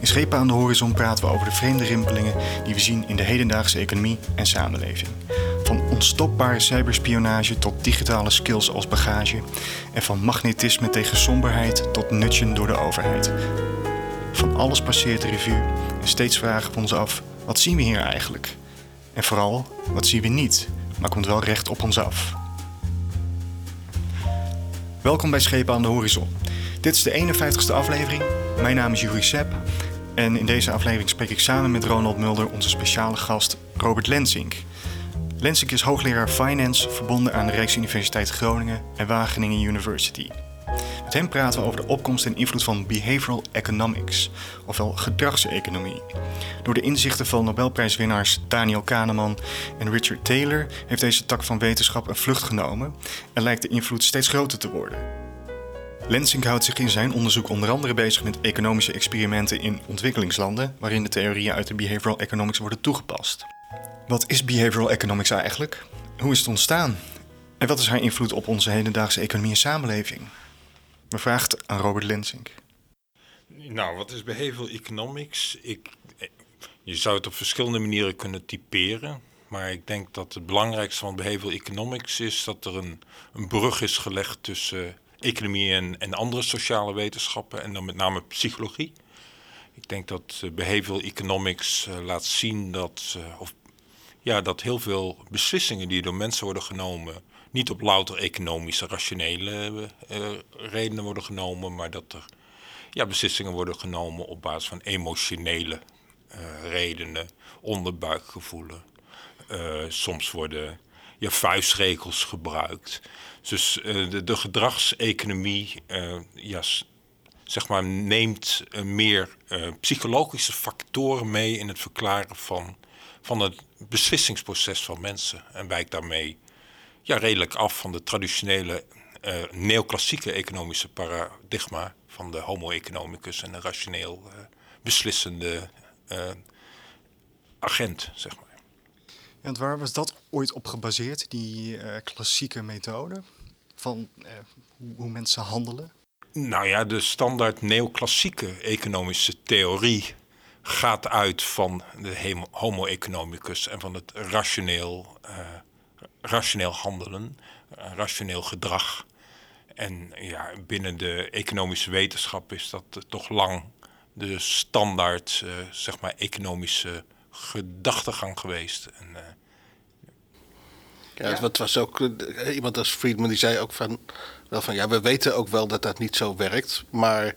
In Schepen aan de Horizon praten we over de vreemde rimpelingen die we zien in de hedendaagse economie en samenleving. Van onstopbare cyberspionage tot digitale skills als bagage. En van magnetisme tegen somberheid tot nutchen door de overheid. Van alles passeert de revue en steeds vragen we ons af: wat zien we hier eigenlijk? En vooral, wat zien we niet, maar komt wel recht op ons af. Welkom bij Schepen aan de Horizon. Dit is de 51ste aflevering. Mijn naam is Juri Sepp. En in deze aflevering spreek ik samen met Ronald Mulder onze speciale gast Robert Lensink. Lensink is hoogleraar Finance verbonden aan de Rijksuniversiteit Groningen en Wageningen University. Met hem praten we over de opkomst en invloed van behavioral economics, ofwel gedragseconomie. Door de inzichten van Nobelprijswinnaars Daniel Kahneman en Richard Taylor heeft deze tak van wetenschap een vlucht genomen en lijkt de invloed steeds groter te worden. Lensink houdt zich in zijn onderzoek onder andere bezig met economische experimenten in ontwikkelingslanden, waarin de theorieën uit de behavioral economics worden toegepast. Wat is behavioral economics eigenlijk? Hoe is het ontstaan? En wat is haar invloed op onze hedendaagse economie en samenleving? We vraagt aan Robert Lensink. Nou, wat is behavioral economics? Ik, je zou het op verschillende manieren kunnen typeren. Maar ik denk dat het belangrijkste van behavioral economics is dat er een, een brug is gelegd tussen economie en, en andere sociale wetenschappen. En dan met name psychologie. Ik denk dat uh, behavioral economics uh, laat zien dat, uh, of, ja, dat heel veel beslissingen die door mensen worden genomen niet op louter economische, rationele redenen worden genomen, maar dat er ja, beslissingen worden genomen op basis van emotionele redenen, onderbuikgevoelen. Soms worden ja, vuistregels gebruikt. Dus de, de, gedragseconomie ja, zeg maar, neemt meer psychologische factoren mee in het verklaren van, van het beslissingsproces van mensen en wijkt daarmee ja, redelijk af van de traditionele neoclassieke economische paradigma van de homo economicus en een rationeel beslissende agent, zeg maar. En waar was dat ooit op gebaseerd, die klassieke methode van hoe mensen handelen? Nou ja, de standaard neoclassieke economische theorie gaat uit van de homo economicus en van het rationeel rationeel handelen, rationeel gedrag. En ja, binnen de economische wetenschap is dat toch lang de standaard, zeg maar, economische gedachtegang geweest. En, ja, ja, het was ook uh, iemand als Friedman die zei ook van, wel van ja, we weten ook wel dat dat niet zo werkt, maar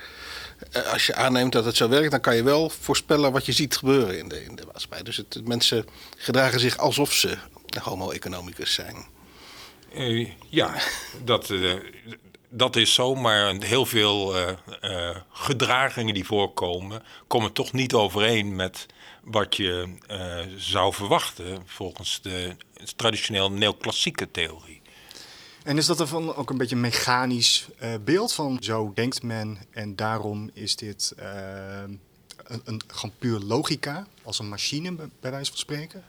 als je aanneemt dat het zo werkt, dan kan je wel voorspellen wat je ziet gebeuren in de, in de maatschappij. Dus het, mensen gedragen zich alsof ze homo economicus zijn. Uh, ja, dat, uh, dat is zo, maar heel veel uh, gedragingen die voorkomen, komen toch niet overeen met wat je zou verwachten volgens de traditioneel neoclassieke theorie. En is dat dan ook een beetje een mechanisch beeld van zo denkt men en daarom is dit een, een, gewoon puur logica, als een machine bij wijze van spreken?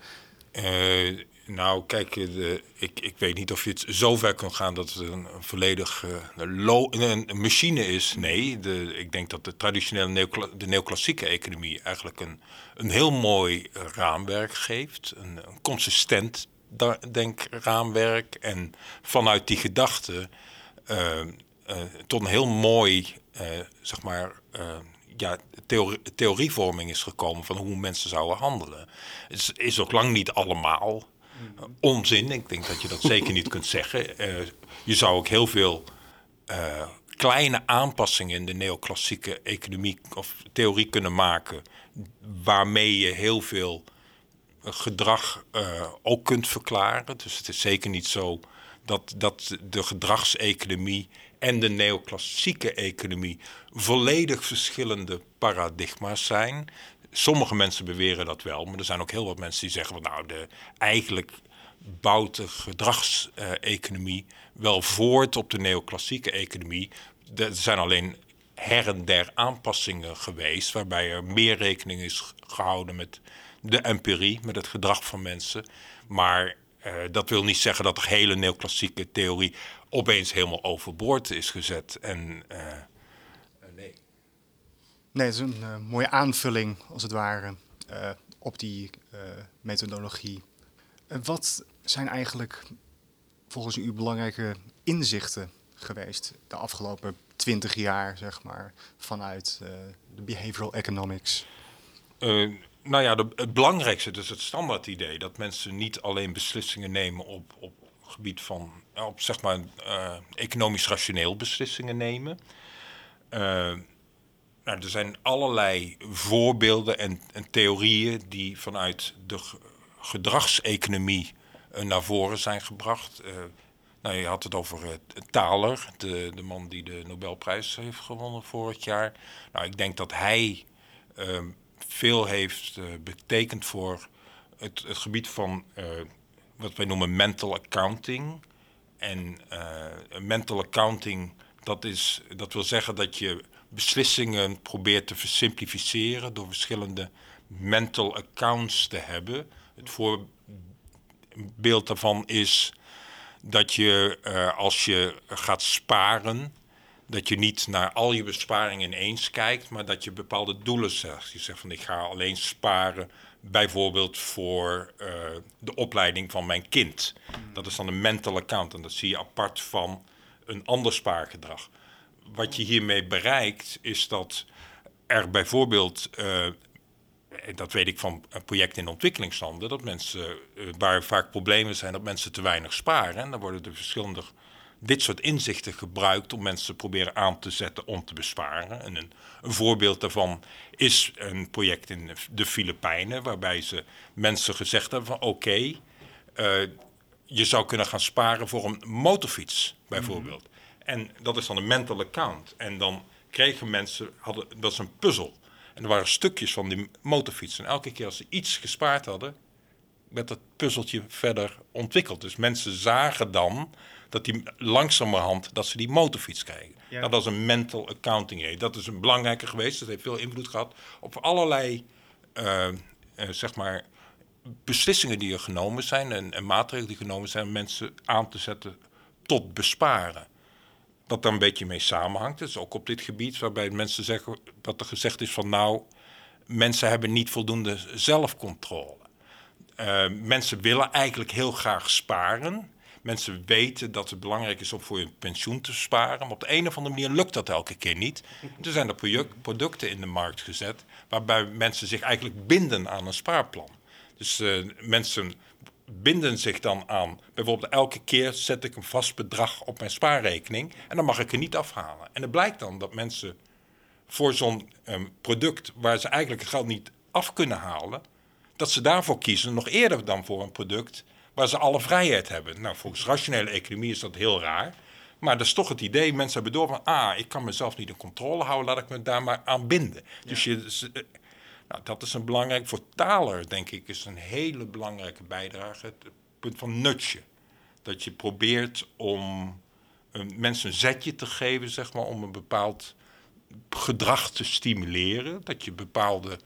Nou, kijk, de, ik, ik weet niet of je het zo ver kunt gaan dat het een, volledig uh, een, machine is. Nee, de, ik denk dat de traditionele de neoclassieke economie eigenlijk een, een heel mooi raamwerk geeft. Een, een consistent denkraamwerk. En vanuit die gedachte uh, tot een heel mooi, zeg maar ja, theorie, theorievorming is gekomen van hoe mensen zouden handelen. Het is, ook lang niet allemaal onzin. Ik denk dat je dat zeker niet kunt zeggen. Uh, je zou ook heel veel uh, kleine aanpassingen in de neoclassieke economie of theorie kunnen maken, waarmee je heel veel gedrag uh, ook kunt verklaren. Dus het is zeker niet zo dat, dat de gedragseconomie en de neoclassieke economie volledig verschillende paradigma's zijn. Sommige mensen beweren dat wel, maar er zijn ook heel wat mensen die zeggen: nou, de, eigenlijk bouwt de gedragseconomie wel voort op de neoclassieke economie. Er zijn alleen her en der aanpassingen geweest, waarbij er meer rekening is gehouden met de empirie, met het gedrag van mensen. Maar uh, dat wil niet zeggen dat de hele neoclassieke theorie opeens helemaal overboord is gezet. En uh, nee. Nee, het is een mooie aanvulling, als het ware, op die methodologie. Wat zijn eigenlijk volgens u belangrijke inzichten geweest de afgelopen twintig jaar, zeg maar, vanuit de behavioral economics? nou ja, het belangrijkste, dus het standaard idee, dat mensen niet alleen beslissingen nemen op, op gebied van, op zeg maar, economisch rationeel beslissingen nemen. Nou, er zijn allerlei voorbeelden en, en, theorieën die vanuit de gedragseconomie uh, naar voren zijn gebracht. nou, je had het over Thaler, de, de man die de Nobelprijs heeft gewonnen vorig jaar. Nou, ik denk dat hij ehm, veel heeft betekend voor het, het gebied van wat wij noemen mental accounting. En mental accounting, dat, is, dat wil zeggen dat je beslissingen probeert te versimplificeren door verschillende mental accounts te hebben. Het voorbeeld daarvan is dat je als je gaat sparen, dat je niet naar al je besparingen ineens kijkt, maar dat je bepaalde doelen zegt. Je zegt van ik ga alleen sparen bijvoorbeeld voor uh, de opleiding van mijn kind. Dat is dan een mental account en dat zie je apart van een ander spaargedrag. Wat je hiermee bereikt is dat er bijvoorbeeld, uh, dat weet ik van projecten in ontwikkelingslanden, dat mensen, uh, waar vaak problemen zijn, dat mensen te weinig sparen. En dan worden er verschillende dit soort inzichten gebruikt om mensen te proberen aan te zetten om te besparen. En een, een voorbeeld daarvan is een project in de Filipijnen, waarbij ze mensen gezegd hebben van oké, okay, uh, je zou kunnen gaan sparen voor een motorfiets bijvoorbeeld. En dat is dan een mental account. En dan kregen mensen, hadden, dat is een puzzel. En er waren stukjes van die motorfiets. En elke keer als ze iets gespaard hadden, werd dat puzzeltje verder ontwikkeld. Dus mensen zagen dan dat die langzamerhand dat ze die motorfiets krijgen. Ja. Nou, dat is een mental accounting. Dat is een belangrijke geweest. Dat heeft veel invloed gehad op allerlei uh, uh, zeg maar beslissingen die er genomen zijn en, en, maatregelen die genomen zijn om mensen aan te zetten tot besparen. Wat daar een beetje mee samenhangt, dat is ook op dit gebied waarbij mensen zeggen, wat er gezegd is van nou, mensen hebben niet voldoende zelfcontrole. Uh, mensen willen eigenlijk heel graag sparen. Mensen weten dat het belangrijk is om voor je pensioen te sparen. Maar op de een of andere manier lukt dat elke keer niet. Er zijn er producten in de markt gezet waarbij mensen zich eigenlijk binden aan een spaarplan. Dus uh, mensen binden zich dan aan. Bijvoorbeeld elke keer zet ik een vast bedrag op mijn spaarrekening en dan mag ik er niet afhalen. En het blijkt dan dat mensen voor zo'n um, product waar ze eigenlijk het geld niet af kunnen halen, dat ze daarvoor kiezen nog eerder dan voor een product waar ze alle vrijheid hebben. Nou, volgens rationele economie is dat heel raar. Maar dat is toch het idee, mensen hebben door van... ah, ik kan mezelf niet in controle houden, laat ik me daar maar aan binden. Dus je, eh, nou, dat is een belangrijk... Voor taler, denk ik, is een hele belangrijke bijdrage... het punt van nutje. Dat je probeert om mensen een zetje te geven, zeg maar... om een bepaald gedrag te stimuleren. Dat je bepaalde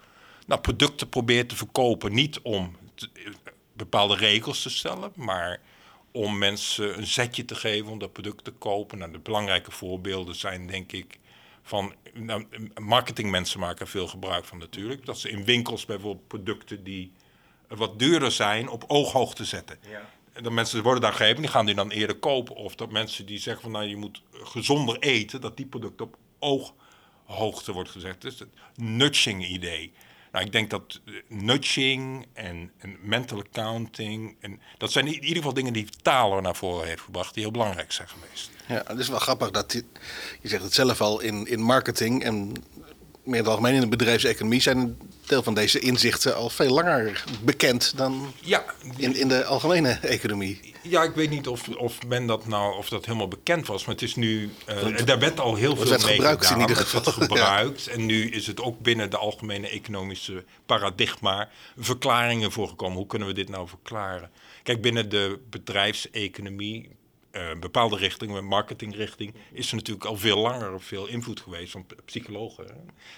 nou, producten probeert te verkopen. Niet om bepaalde regels te stellen, maar om mensen een zetje te geven om dat product te kopen. Nou, de belangrijke voorbeelden zijn denk ik van nou, marketingmensen maken veel gebruik van natuurlijk. Dat ze in winkels bijvoorbeeld producten die wat duurder zijn op ooghoogte zetten. Ja. En dat mensen worden daar gegeven, die gaan die dan eerder kopen. Of dat mensen die zeggen van nou je moet gezonder eten, dat die producten op ooghoogte wordt gezet. Dus het nudging idee. Nou, ik denk dat eh, nudging en, en, mental accounting, en dat zijn in ieder geval dingen die Taler naar voren heeft gebracht, die heel belangrijk zijn geweest. Ja, het is wel grappig dat je, je zegt het zelf al in, in marketing en meer in het algemeen in de bedrijfseconomie zijn een deel van deze inzichten al veel langer bekend dan Ja, in, in de algemene economie. Ja, ik weet niet of, of men dat nou of dat helemaal bekend was, maar het is nu. eh, daar werd al heel veel mee gebruikt in gedaan, ieder het werd geval, ja. gebruikt. En nu is het ook binnen de algemene economische paradigma verklaringen voorgekomen. Hoe kunnen we dit nou verklaren? Kijk, binnen de bedrijfseconomie, eh, bepaalde richtingen, marketingrichting, is er natuurlijk al veel langer veel invloed geweest van psychologen.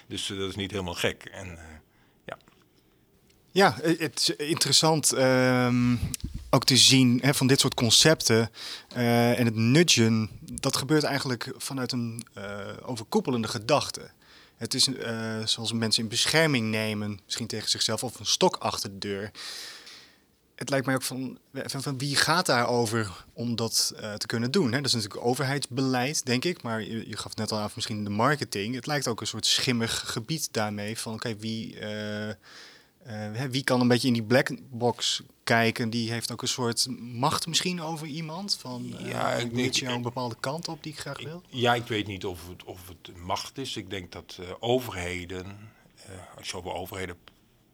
Dus eh, dat is niet helemaal gek. En eh, ja. Ja, het is interessant ehm, ook te zien hè, van dit soort concepten. en het nudgen, dat gebeurt eigenlijk vanuit een eh, overkoepelende gedachte. Het is zoals mensen in bescherming nemen, misschien tegen zichzelf, of een stok achter de deur. Het lijkt mij ook van, van, van wie gaat daarover om dat eh, te kunnen doen? Hè? Dat is natuurlijk overheidsbeleid, denk ik. Maar je, je gaf net al af, misschien de marketing. Het lijkt ook een soort schimmig gebied daarmee. Van oké, wie, eh, eh, hè, wie kan een beetje in die black box kijken? Die heeft ook een soort macht misschien over iemand. Van Ja, ik denk- jou een bepaalde kant op die ik graag wil. Ja, ik weet niet of het, of het macht is. Ik denk dat overheden, als je over overheden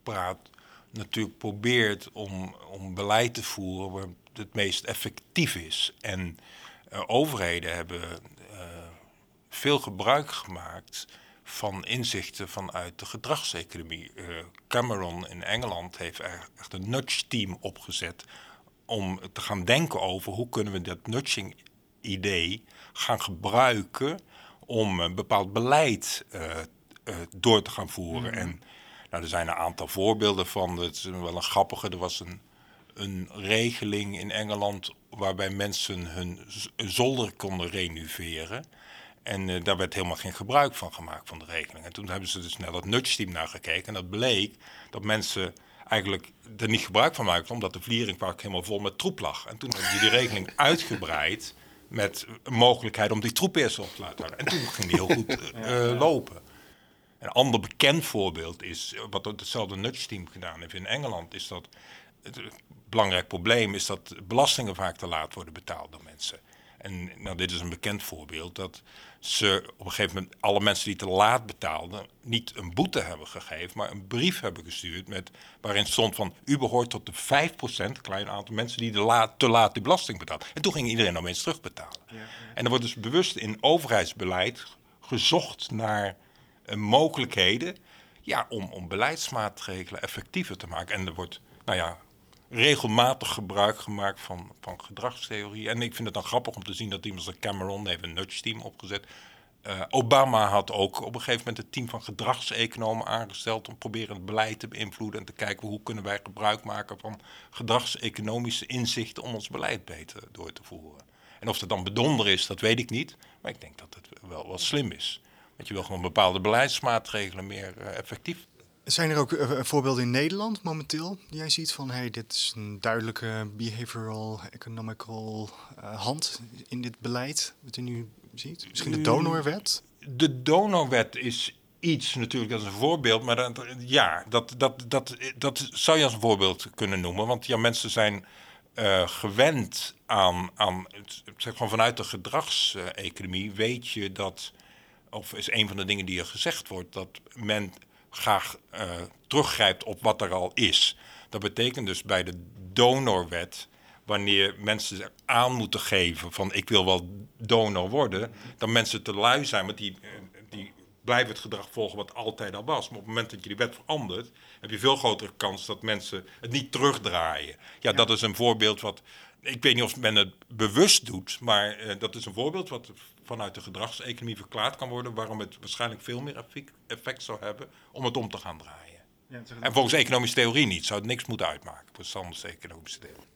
praat, natuurlijk probeert om, om beleid te voeren waar het meest effectief is. En eh, overheden hebben eh, veel gebruik gemaakt van inzichten vanuit de gedragseconomie. Eh, Cameron in Engeland heeft echt een nudge-team opgezet om te gaan denken over hoe kunnen we dat nudging-idee gaan gebruiken om een bepaald beleid door te gaan voeren. En nou, er zijn een aantal voorbeelden van. Het is wel een grappige. Er was een, een regeling in Engeland waarbij mensen hun zolder konden renoveren. En eh, daar werd helemaal geen gebruik van gemaakt van de regeling. En toen hebben ze dus naar dat nudge-team naar gekeken. En dat bleek dat mensen eigenlijk er niet gebruik van maakten... omdat de vlieringpark helemaal vol met troep lag. En toen hebben ze die regeling uitgebreid met mogelijkheid om die troep eerst op te laten houden. En toen ging die heel goed eh, eh, lopen. Een ander bekend voorbeeld is, eh, wat hetzelfde nudge-team gedaan heeft in Engeland... is dat het een belangrijk probleem is dat belastingen vaak te laat worden betaald door mensen. En nou, dit is een bekend voorbeeld dat ze op een gegeven moment alle mensen die te laat betaalden niet een boete hebben gegeven, maar een brief hebben gestuurd met, waarin stond van u behoort tot de 5%, klein aantal mensen die de laat, te laat die belasting betaalt. En toen ging iedereen opeens terugbetalen. En er wordt dus bewust in overheidsbeleid gezocht naar eh, mogelijkheden ja, om, om beleidsmaatregelen effectiever te maken. En er wordt, nou ja, regelmatig gebruik gemaakt van, van gedragstheorie. En ik vind het dan grappig om te zien dat iemand als Cameron heeft een nudge-team opgezet. Eh, Obama had ook op een gegeven moment een team van gedragseconomen aangesteld om proberen het beleid te beïnvloeden en te kijken hoe kunnen wij gebruik maken van gedragseconomische inzichten om ons beleid beter door te voeren. En of dat dan bedonder is, dat weet ik niet, maar ik denk dat het wel, wel slim is. Want je wil gewoon bepaalde beleidsmaatregelen meer eh, effectief Zijn er ook eh, voorbeelden in Nederland momenteel die jij ziet van hey, dit is een duidelijke behavioral, economical eh, hand in dit beleid wat je nu ziet? Misschien de donorwet? De donorwet is iets natuurlijk als een voorbeeld, maar dat, ja, dat, dat, dat, dat zou je als een voorbeeld kunnen noemen. Want ja, mensen zijn eh, gewend aan, aan zeg gewoon vanuit de gedragseconomie weet je dat, of is een van de dingen die er gezegd wordt, dat men graag eh, teruggrijpt op wat er al is. Dat betekent dus bij de donorwet, wanneer mensen aan moeten geven van ik wil wel donor worden, dan mensen te lui zijn, want die, eh, die blijven het gedrag volgen wat altijd al was. Maar op het moment dat je die wet verandert, heb je veel grotere kans dat mensen het niet terugdraaien. Ja, dat is een voorbeeld wat, ik weet niet of men het bewust doet, maar eh, dat is een voorbeeld wat vanuit de gedragseconomie verklaard kan worden, waarom het waarschijnlijk veel meer effect, effect zou hebben om het om te gaan draaien. En volgens economische theorie niet, zou het niks moeten uitmaken, voor Sanders economische theorie.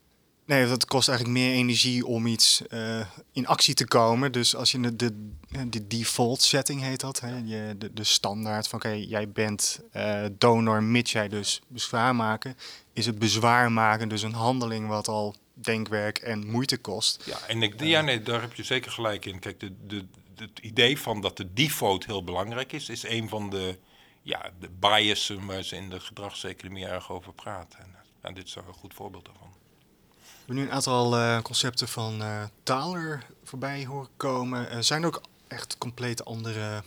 Nee, dat kost eigenlijk meer energie om iets eh, in actie te komen. Dus als je de, de, de default setting heet dat, hè, je, de, de standaard van oké, jij bent eh, donor mits jij dus bezwaar maken, is het bezwaar maken dus een handeling wat al denkwerk en moeite kost. Ja, en ik, ja, nee, daar heb je zeker gelijk in. Kijk, de, de, het idee van dat de default heel belangrijk is, is een van de, ja, de biasen waar ze in de gedragseconomie erg over praten. En, ja, dit is er een goed voorbeeld daarvan. We hebben nu een aantal eh, concepten van eh taal er voorbij horen komen. Zijn er ook echt compleet andere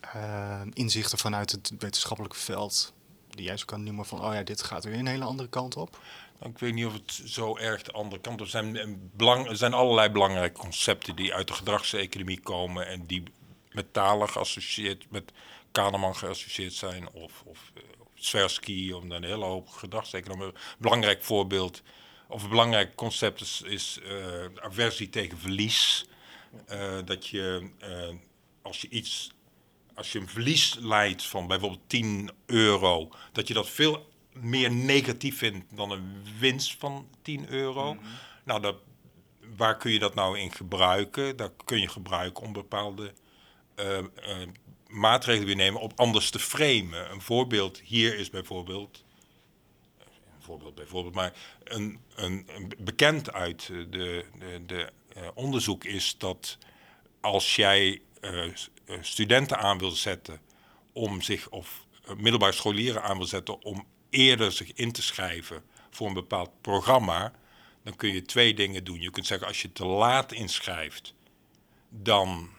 eh, inzichten vanuit het wetenschappelijke veld die jij zo kan noemen van, oh ja, dit gaat weer een hele andere kant op? Ik weet niet of het zo erg de andere kant op zijn. eh, Belang, er zijn allerlei belangrijke concepten die uit de gedragseconomie komen en die met talen geassocieerd, met Kahneman geassocieerd zijn of, of, eh, of Tversky, om dan een hele hoop gedragseconomie. Belangrijk voorbeeld of een belangrijk concept is, is eh, aversie tegen verlies. Eh, dat je eh, als je iets als je een verlies leidt van bijvoorbeeld 10 euro, dat je dat veel meer negatief vindt dan een winst van 10 euro. Nou, dat, waar kun je dat nou in gebruiken? Dat kun je gebruiken om bepaalde eh, eh, maatregelen weer nemen om anders te framen. Een voorbeeld hier is bijvoorbeeld, een voorbeeld bijvoorbeeld, maar een, een, een bekend uit de, de, de eh, onderzoek is dat als jij eh, eh, studenten aan wil zetten om zich, of eh, middelbare scholieren aan wil zetten om eerder zich in te schrijven voor een bepaald programma, dan kun je twee dingen doen. Je kunt zeggen, als je te laat inschrijft, dan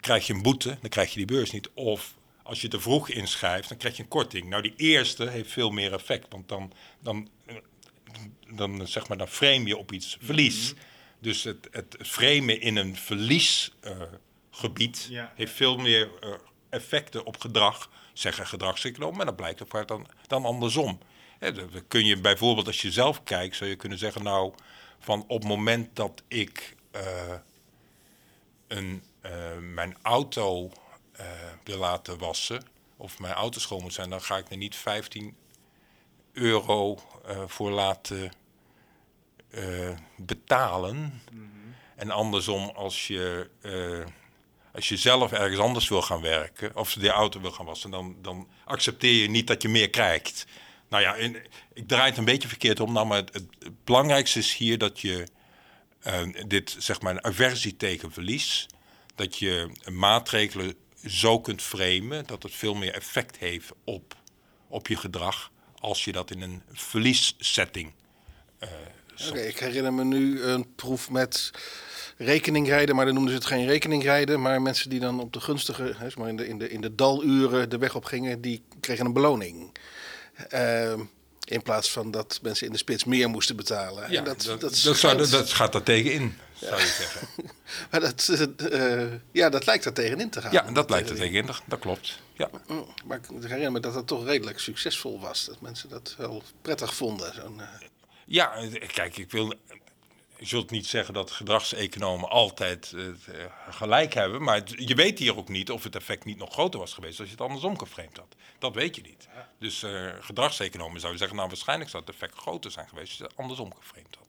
krijg je een boete, dan krijg je die beurs niet. Of als je te vroeg inschrijft, dan krijg je een korting. Nou, die eerste heeft veel meer effect, want dan, dan, eh, dan, zeg maar, dan frame je op iets verlies. Dus het, het framen in een verliesgebied Ja. heeft veel meer eh, effecten op gedrag, zeggen gedragseconomen, maar dat blijkt ook vaak dan, dan andersom. Dan kun je bijvoorbeeld, als je zelf kijkt, zou je kunnen zeggen, nou, van op het moment dat ik eh, een, eh, mijn auto eh, wil laten wassen, of mijn auto schoon moet zijn, dan ga ik er niet 15 euro voor laten betalen. En andersom, als je, als je zelf ergens anders wil gaan werken, of de auto wil gaan wassen, dan, dan accepteer je niet dat je meer krijgt. Nou ja, ik draai het een beetje verkeerd om, nou, maar het, het belangrijkste is hier dat je eh, dit, zeg maar, een aversie tegen verlies, dat je maatregelen zo kunt framen dat het veel meer effect heeft op, op je gedrag als je dat in een verliessetting Oké, ik herinner me nu een proef met rekeningrijden, maar dan noemden ze het geen rekeningrijden. Maar mensen die dan op de gunstige, hè, maar in, de, in, de, in de daluren de weg op gingen, die kregen een beloning. Ehm, in plaats van dat mensen in de spits meer moesten betalen. Ja, dat, dat, zou, dat, dat gaat daar tegenin, zou je zeggen. maar dat, eh, ja, dat lijkt er tegenin te gaan. Ja, dat lijkt er tegenin, dat, klopt. Ja. Mm, Maar ik herinner me dat dat toch redelijk succesvol was. Dat mensen dat wel prettig vonden. Zo'n, eh, ja, kijk, ik wil. Je zult niet zeggen dat gedragseconomen altijd eh, gelijk hebben, maar het- je weet hier ook niet of het effect niet nog groter was geweest als je het andersom geframed had. Dat weet je niet. Dus eh gedragseconomen zouden zeggen, nou waarschijnlijk zou het effect groter zijn geweest als je het andersom geframed had.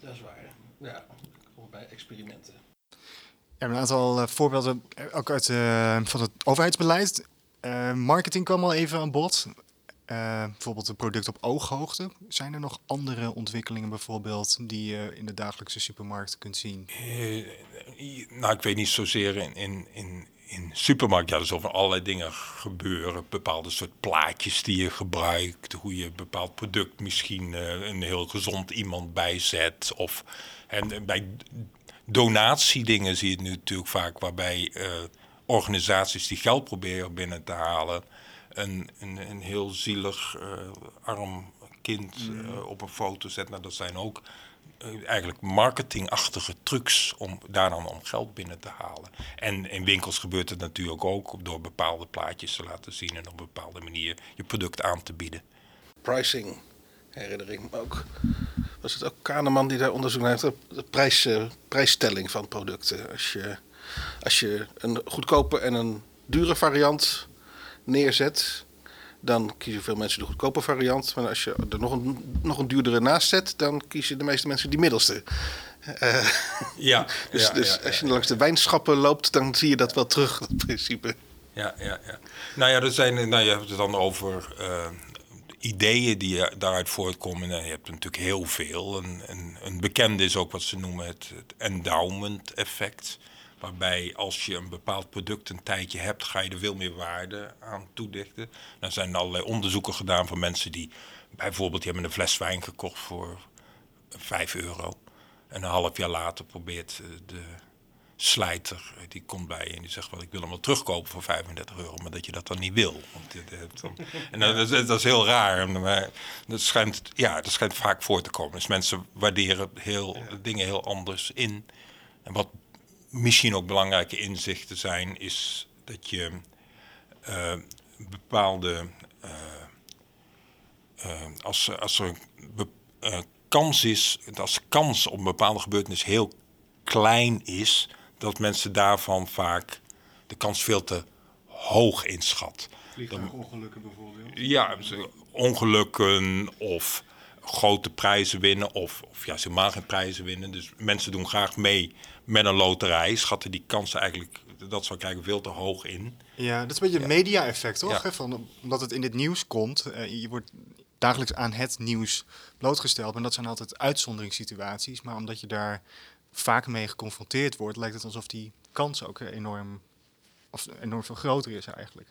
dat is waar. Ja, bij experimenten. Ja, een aantal eh, voorbeelden, ook uit eh, van het overheidsbeleid. Eh, marketing kwam al even aan bod. Eh, bijvoorbeeld een product op ooghoogte. Zijn er nog andere ontwikkelingen bijvoorbeeld die je in de dagelijkse supermarkt kunt zien? Eh, nou, ik weet niet zozeer in, in, in, in supermarkt. Ja, er zullen allerlei dingen gebeuren. Bepaalde soort plaatjes die je gebruikt. Hoe je een bepaald product misschien eh, een heel gezond iemand bijzet. Of en bij donatiedingen zie je het nu natuurlijk vaak waarbij organisaties die geld proberen binnen te halen. Een, een, een heel zielig eh, arm kind eh, op een foto zet. Nou, dat zijn ook eh, eigenlijk marketingachtige trucs om daar dan om geld binnen te halen. En in winkels gebeurt het natuurlijk ook door bepaalde plaatjes te laten zien en op een bepaalde manier je product aan te bieden. Pricing, herinner ik me ook. Was het ook Kahneman die daar onderzoek naar heeft? De de prijs, prijsstelling van producten. Als je, als je een goedkope en een dure variant neerzet, dan kiezen veel mensen de goedkope variant. Maar als je er nog een, nog een duurdere naast zet, dan kiezen de meeste mensen die middelste. Eh, Ja, dus dus als je langs de wijnschappen loopt, dan zie je dat wel terug, dat principe. Ja, ja, ja. Nou ja, er zijn, nou, je hebt het dan over eh, ideeën die daaruit voortkomen. En je hebt er natuurlijk heel veel. Een, een, een bekende is ook wat ze noemen het, het endowment effect. Waarbij als je een bepaald product een tijdje hebt, ga je er veel meer waarde aan toedichten. Dan zijn er allerlei onderzoeken gedaan van mensen die bijvoorbeeld die hebben een fles wijn gekocht voor 5 euro. En een half jaar later probeert eh, de, slijter die komt bij je en die zegt wel ik wil hem wel terugkopen voor 35 euro, maar dat je dat dan niet wil. Want dan, en dat, dat, is heel raar. Maar dat schijnt, ja, dat schijnt vaak voor te komen. Dus mensen waarderen heel, dingen heel anders in. En wat misschien ook belangrijke inzichten zijn, is dat je uh, bepaalde. Uh, uh, als, als er een kans is, als de kans op een bepaalde gebeurtenis heel klein is, dat mensen daarvan vaak de kans veel te hoog inschat. Vliegtuigongelukken bijvoorbeeld? Ja, ongelukken of grote prijzen winnen of, of ja, ze helemaal geen prijzen winnen. Dus mensen doen graag mee met een loterij, schatten die kansen eigenlijk, dat zou krijgen, veel te hoog in. Ja, dat is een beetje een media-effect, toch? Ja. Van, omdat het in dit nieuws komt, uh, je wordt dagelijks aan het nieuws blootgesteld. En dat zijn altijd uitzonderingssituaties, maar omdat je daar vaak mee geconfronteerd wordt, lijkt het alsof die kans ook enorm, of enorm veel groter is eigenlijk.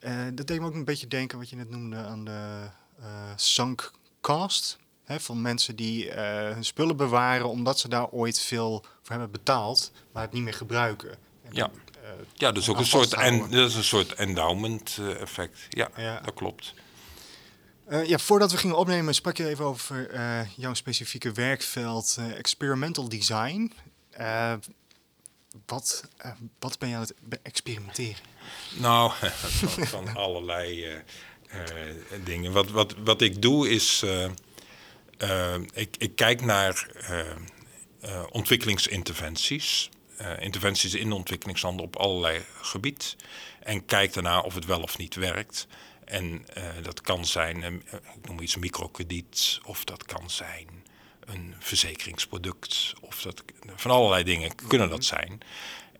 Uh, dat deed me ook een beetje denken wat je net noemde aan de uh, sunk cost. Hè, van mensen die uh, hun spullen bewaren omdat ze daar ooit veel voor hebben betaald, maar het niet meer gebruiken. En ja. ja, dus ook een soort, en, dat is een soort endowment effect. Ja, ja, dat klopt. Uh, ja, voordat we gingen opnemen sprak je even over uh, jouw specifieke werkveld uh, experimental design. wat, wat ben je aan het experimenteren? Nou, van, van allerlei dingen. Wat, wat, wat ik doe is, ik, ik kijk naar ontwikkelingsinterventies. interventies in ontwikkelingslanden op allerlei gebied. En kijk daarna of het wel of niet werkt. En dat kan zijn, ik noem iets microkrediet, of dat kan zijn een verzekeringsproduct, of dat, van allerlei dingen kunnen dat zijn.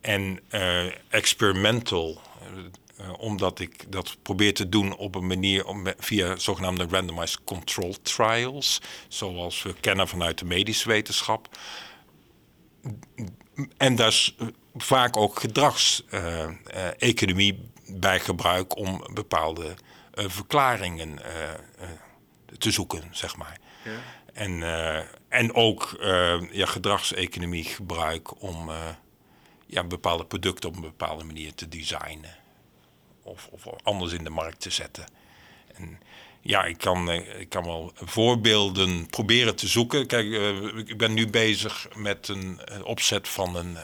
En uh, experimental, omdat ik dat probeer te doen op een manier om, via zogenaamde randomized control trials, zoals we kennen vanuit de medische wetenschap. En daar is vaak ook gedragseconomie bij gebruik om bepaalde uh, verklaringen uh, te zoeken, zeg maar. Ja. En, en ook ja, gedragseconomie gebruik om ja, bepaalde producten op een bepaalde manier te designen. Of, anders in de markt te zetten. En ja, ik kan, ik kan wel voorbeelden proberen te zoeken. Kijk, ik ben nu bezig met een opzet van een.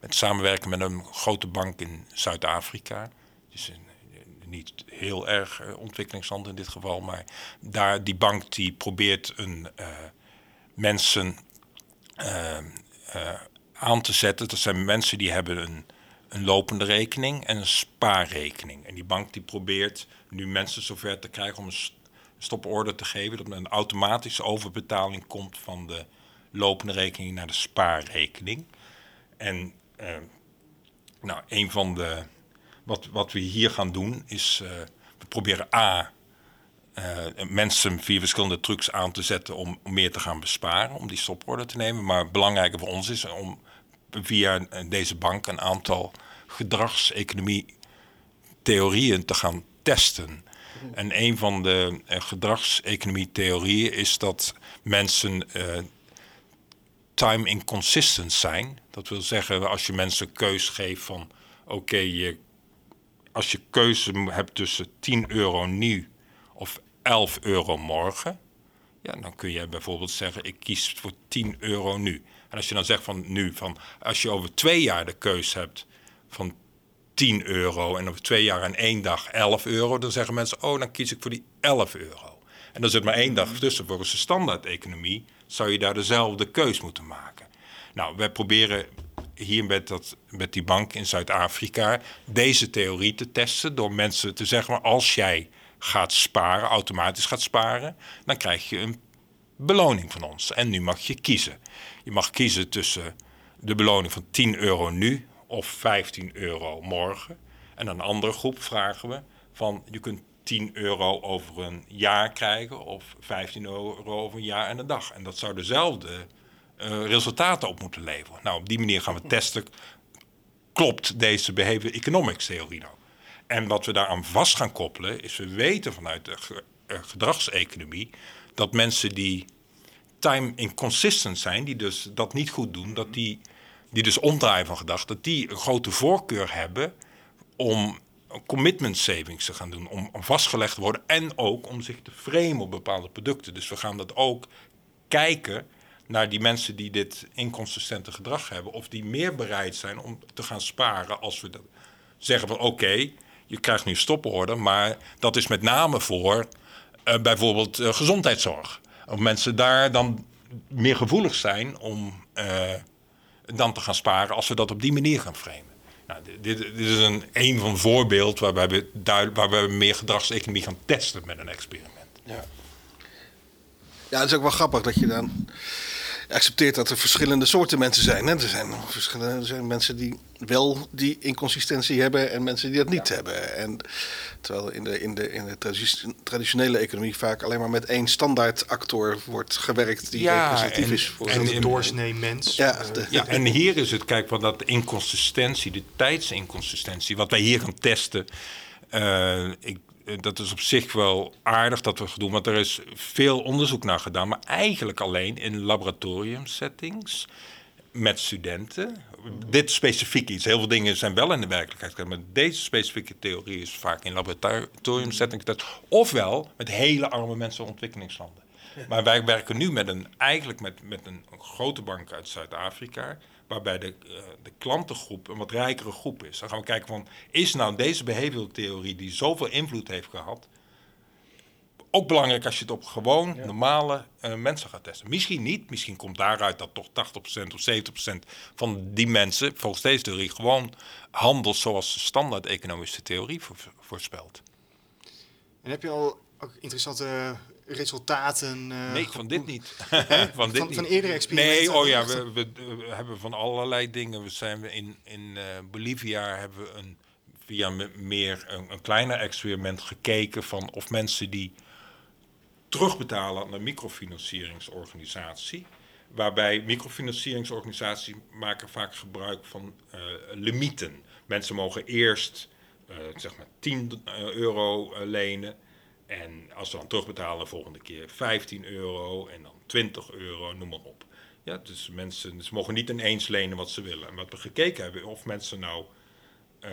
met samenwerken met een grote bank in Zuid-Afrika. Dus een niet heel erg ontwikkelingsland in dit geval, maar daar die bank die probeert een mensen aan te zetten. Dat zijn mensen die hebben een, een lopende rekening en een spaarrekening. En die bank die probeert nu mensen zover te krijgen om een stoporde te geven, dat er een automatische overbetaling komt van de lopende rekening naar de spaarrekening. En nou, een van de wat, wat we hier gaan doen is, uh, we proberen A, uh, mensen via verschillende trucs aan te zetten om, om, meer te gaan besparen, om die stoporde te nemen. Maar belangrijker voor ons is om via deze bank een aantal gedragseconomie-theorieën te gaan testen. En een van de uh, gedragseconomie-theorieën is dat mensen time inconsistent zijn. Dat wil zeggen, als je mensen keus geeft van oké, als je keuze hebt tussen 10 euro nu of 11 euro morgen, ja, dan kun je bijvoorbeeld zeggen: ik kies voor 10 euro nu. En als je dan zegt van nu, van als je over twee jaar de keuze hebt van 10 euro en over twee jaar en één dag 11 euro, dan zeggen mensen: oh, dan kies ik voor die 11 euro. En dan zit maar één dag tussen. Volgens de standaard-economie zou je daar dezelfde keus moeten maken. Nou, wij proberen hier met, dat, met die bank in Zuid-Afrika deze theorie te testen. Door mensen te zeggen, als jij gaat sparen, automatisch gaat sparen, dan krijg je een beloning van ons. En nu mag je kiezen. Je mag kiezen tussen de beloning van 10 euro nu of 15 euro morgen. En een andere groep vragen we van je kunt 10 euro over een jaar krijgen of 15 euro over een jaar en een dag. En dat zou dezelfde uh, resultaten op moeten leveren. Nou, op die manier gaan we testen, klopt deze behavior economics theorie nou? En wat we daaraan vast gaan koppelen, is we weten vanuit de uh, gedragseconomie dat mensen die time inconsistent zijn, die dus dat niet goed doen, dat die die dus omdraaien van gedachten, dat die een grote voorkeur hebben om commitment savings te gaan doen, om, vastgelegd te worden en ook om zich te framen op bepaalde producten. Dus we gaan dat ook kijken naar die mensen die dit inconsistente gedrag hebben, of die meer bereid zijn om te gaan sparen als we dat zeggen van oké, je krijgt nu stoporde, maar dat is met name voor uh, bijvoorbeeld uh, gezondheidszorg. Of mensen daar dan meer gevoelig zijn om uh, dan te gaan sparen als we dat op die manier gaan framen. Nou, dit, dit, is een, een van voorbeeld waarbij we, duid, waarbij we meer gedragseconomie gaan testen met een experiment. Ja. ja, het is ook wel grappig dat je dan accepteert dat er verschillende soorten mensen zijn. Hè? Er, zijn verschillende, er zijn mensen die wel die inconsistentie hebben en mensen die dat niet hebben. En terwijl in de, in de, in de traditionele economie vaak alleen maar met één standaard actor wordt gewerkt die ja, representatief is voor en, een doorsnee mens. Ja, ja, en hier is het, kijk, wat dat inconsistentie, de tijdsinconsistentie, wat wij hier gaan testen. Uh, ik eh, dat is op zich wel aardig dat we het doen, want er is veel onderzoek naar gedaan, maar eigenlijk alleen in laboratoriumsettings met studenten. Dit specifiek iets. Heel veel dingen zijn wel in de werkelijkheid, maar deze specifieke theorie is vaak in laboratoriumsettings. Ofwel met hele arme mensen in ontwikkelingslanden. Maar wij werken nu met een, eigenlijk met, met een grote bank uit Zuid-Afrika waarbij de, uh, de klantengroep een wat rijkere groep is. Dan gaan we kijken van, is nou deze behavioral theorie die zoveel invloed heeft gehad, ook belangrijk als je het op gewoon normale uh, mensen gaat testen. Misschien niet, misschien komt daaruit dat toch 80% of 70% van die mensen, volgens deze theorie, gewoon handelt zoals de standaard economische theorie voorspelt. En heb je al ook interessante resultaten? Uh, nee, van dit niet. van, dit van, niet. van eerdere experimenten? Nee, oh ja, we, we, hebben van allerlei dingen. We zijn in, in uh, Bolivia hebben we een, via meer een, een kleiner experiment gekeken van of mensen die terugbetalen aan een microfinancieringsorganisatie. Waarbij microfinancieringsorganisaties maken vaak gebruik van uh, limieten. Mensen mogen eerst zeg maar 10 euro lenen en als ze dan terugbetalen, de volgende keer 15 euro en dan 20 euro, noem maar op. Ja, dus mensen ze mogen niet ineens lenen wat ze willen. En wat we gekeken hebben, of mensen nou uh,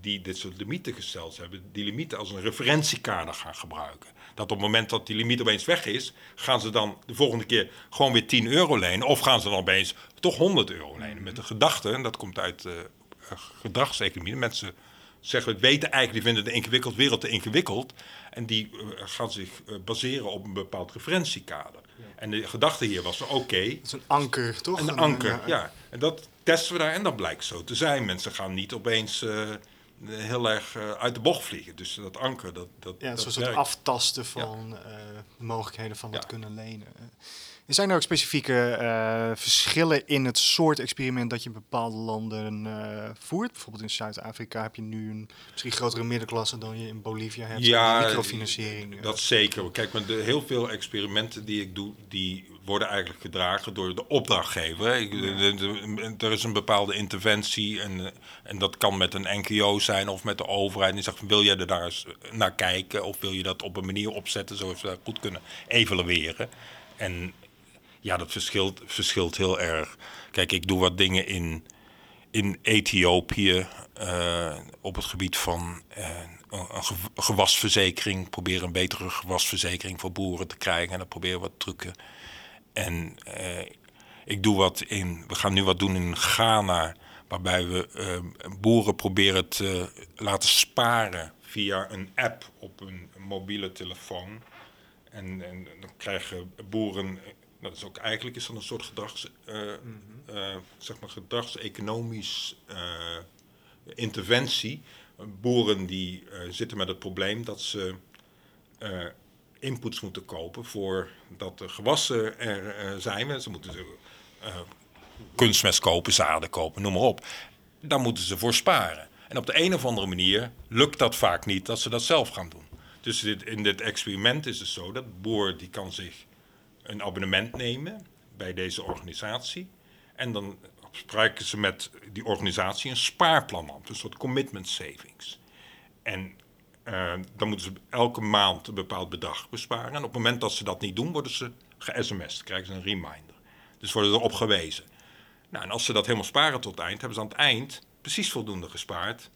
die dit soort limieten gesteld hebben, die limieten als een referentiekader gaan gebruiken. Dat op het moment dat die limiet opeens weg is, gaan ze dan de volgende keer gewoon weer 10 euro lenen. Of gaan ze dan opeens toch 100 euro lenen. Met de gedachte, en dat komt uit uh, gedragseconomie, mensen zeggen, we weten eigenlijk, die vinden de ingewikkeld wereld te ingewikkeld. En die uh, gaan zich uh, baseren op een bepaald referentiekader. Ja. En de gedachte hier was, oké... Okay, dat is een anker, toch? Een, anker, ja. ja. En dat testen we daar en dat blijkt zo te zijn. Mensen gaan niet opeens uh, heel erg uit de bocht vliegen. Dus dat anker, dat, dat Ja, zoals het aftasten van de mogelijkheden van wat kunnen lenen. Zijn er ook specifieke uh, verschillen in het soort experiment dat je in bepaalde landen uh, voert? Bijvoorbeeld in Zuid-Afrika heb je nu een misschien grotere middenklasse dan je in Bolivia hebt. Ja, microfinanciering. Dat zeker. Kijk, maar de, heel veel experimenten die ik doe, die worden eigenlijk gedragen door de opdrachtgever. Ik, de, de, er is een bepaalde interventie en, en dat kan met een NGO zijn of met de overheid. En die zegt, wil jij er daar eens naar kijken of wil je dat op een manier opzetten zodat we dat goed kunnen evalueren? En ja, dat verschilt, verschilt heel erg. Kijk, ik doe wat dingen in, in Ethiopië uh, op het gebied van uh, een gewasverzekering. Proberen een betere gewasverzekering voor boeren te krijgen. En dan proberen wat trucken. En uh, ik doe wat in. We gaan nu wat doen in Ghana. Waarbij we boeren proberen te laten sparen via een app op een mobiele telefoon. En dan krijgen boeren dat is ook eigenlijk is dat een soort gedrags, uh, uh, zeg maar gedragseconomisch uh, interventie. Boeren die zitten met het probleem dat ze inputs moeten kopen voor dat de gewassen er zijn. Ze moeten kunstmest kopen, zaden kopen, noem maar op. Daar moeten ze voor sparen. En op de een of andere manier lukt dat vaak niet dat ze dat zelf gaan doen. Dus dit, in dit experiment is het zo dat boer die kan zich een abonnement nemen bij deze organisatie. En dan spreken ze met die organisatie een spaarplan af, een soort commitment savings. En uh, dan moeten ze elke maand een bepaald bedrag besparen. En op het moment dat ze dat niet doen, worden ze ge-sms'd, krijgen ze een reminder. Dus worden ze erop gewezen. Nou, en als ze dat helemaal sparen tot het eind, hebben ze aan het eind precies voldoende gespaard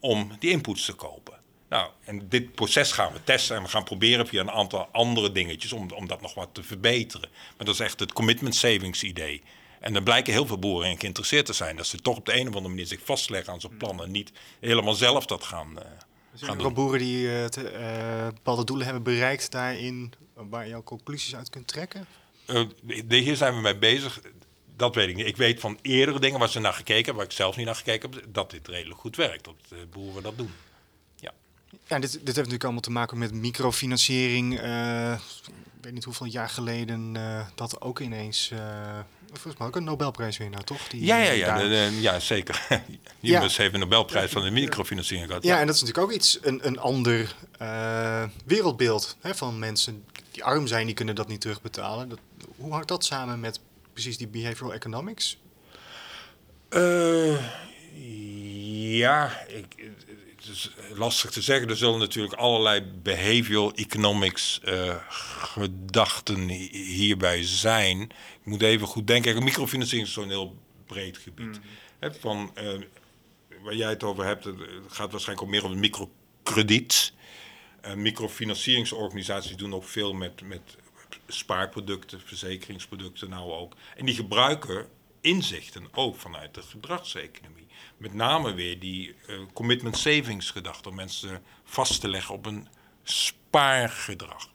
om die inputs te kopen. Nou, en dit proces gaan we testen en we gaan proberen via een aantal andere dingetjes om, om dat nog wat te verbeteren. Maar dat is echt het commitment savings idee. En dan blijken heel veel boeren in geïnteresseerd te zijn. Dat ze toch op de een of andere manier zich vastleggen aan zo'n plan en niet helemaal zelf dat gaan, uh, gaan doen. Er boeren die uh, te, uh, bepaalde doelen hebben bereikt daarin, waar je ook conclusies uit kunt trekken? hier zijn we mee bezig. Dat weet ik niet. Ik weet van eerdere dingen waar ze naar gekeken hebben, waar ik zelf niet naar gekeken heb, dat dit redelijk goed werkt. Dat boeren dat doen. Ja, dit, dit heeft natuurlijk allemaal te maken met microfinanciering. Uh, ik weet niet hoeveel jaar geleden uh, dat ook ineens. Uh, volgens mij ook een Nobelprijswinnaar, toch? Die, ja, ja, ja, de, de, ja zeker. Ja. heeft een Nobelprijs van de microfinanciering gehad. Ja, en dat is natuurlijk ook iets, een, een ander wereldbeeld hè, van mensen die arm zijn, die kunnen dat niet terugbetalen. Dat, hoe hangt dat samen met precies die behavioral economics? ja, ik, is lastig te zeggen. Er zullen natuurlijk allerlei behavioral economics uh, gedachten hierbij zijn. Ik moet even goed denken. Microfinanciering is zo'n heel breed gebied. Mm. van, uh, waar jij het over hebt, het gaat waarschijnlijk ook meer om microkrediet. Uh, microfinancieringsorganisaties doen ook veel met, met spaarproducten, verzekeringsproducten nou ook. En die gebruiken inzichten ook vanuit de gedragseconomie met name weer die uh, commitment savings gedachte. Om mensen vast te leggen op een spaargedrag.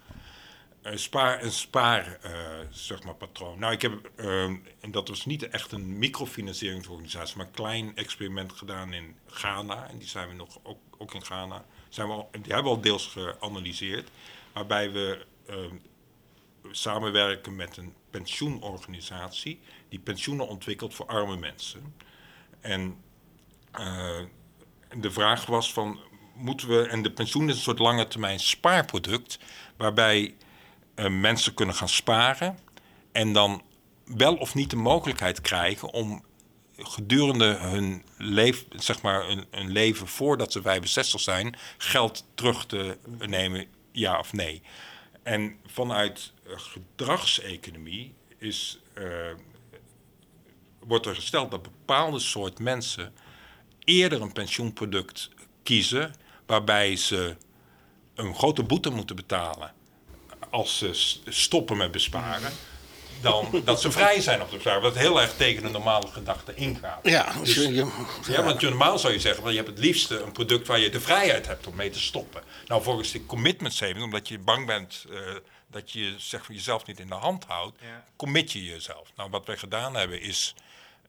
Een spaar, een spaar uh, zeg maar, patroon. Nou, ik heb, uh, en dat was niet echt een microfinancieringsorganisatie, maar een klein experiment gedaan in Ghana. En die zijn we nog, ook, ook in Ghana, zijn we die hebben we al deels geanalyseerd. Waarbij we samenwerken met een pensioenorganisatie die pensioenen ontwikkelt voor arme mensen. En de vraag was van, moeten we, en de pensioen is een soort lange termijn spaarproduct, waarbij uh, mensen kunnen gaan sparen en dan wel of niet de mogelijkheid krijgen om gedurende hun, leef, zeg maar, een, leven voordat ze 65 zijn, geld terug te nemen, ja of nee. En vanuit gedragseconomie is, wordt er gesteld dat bepaalde soort mensen eerder een pensioenproduct kiezen waarbij ze een grote boete moeten betalen als ze stoppen met besparen. Dan dat ze vrij zijn op de vraag. Wat heel erg tegen de normale gedachte ingaat. Ja, dus, je, ja, want normaal zou je zeggen, je hebt het liefste een product waar je de vrijheid hebt om mee te stoppen. Nou, volgens de commitment saving, omdat je bang bent uh, dat je zeg, jezelf niet in de hand houdt, ja. commit je jezelf. Nou, wat wij gedaan hebben is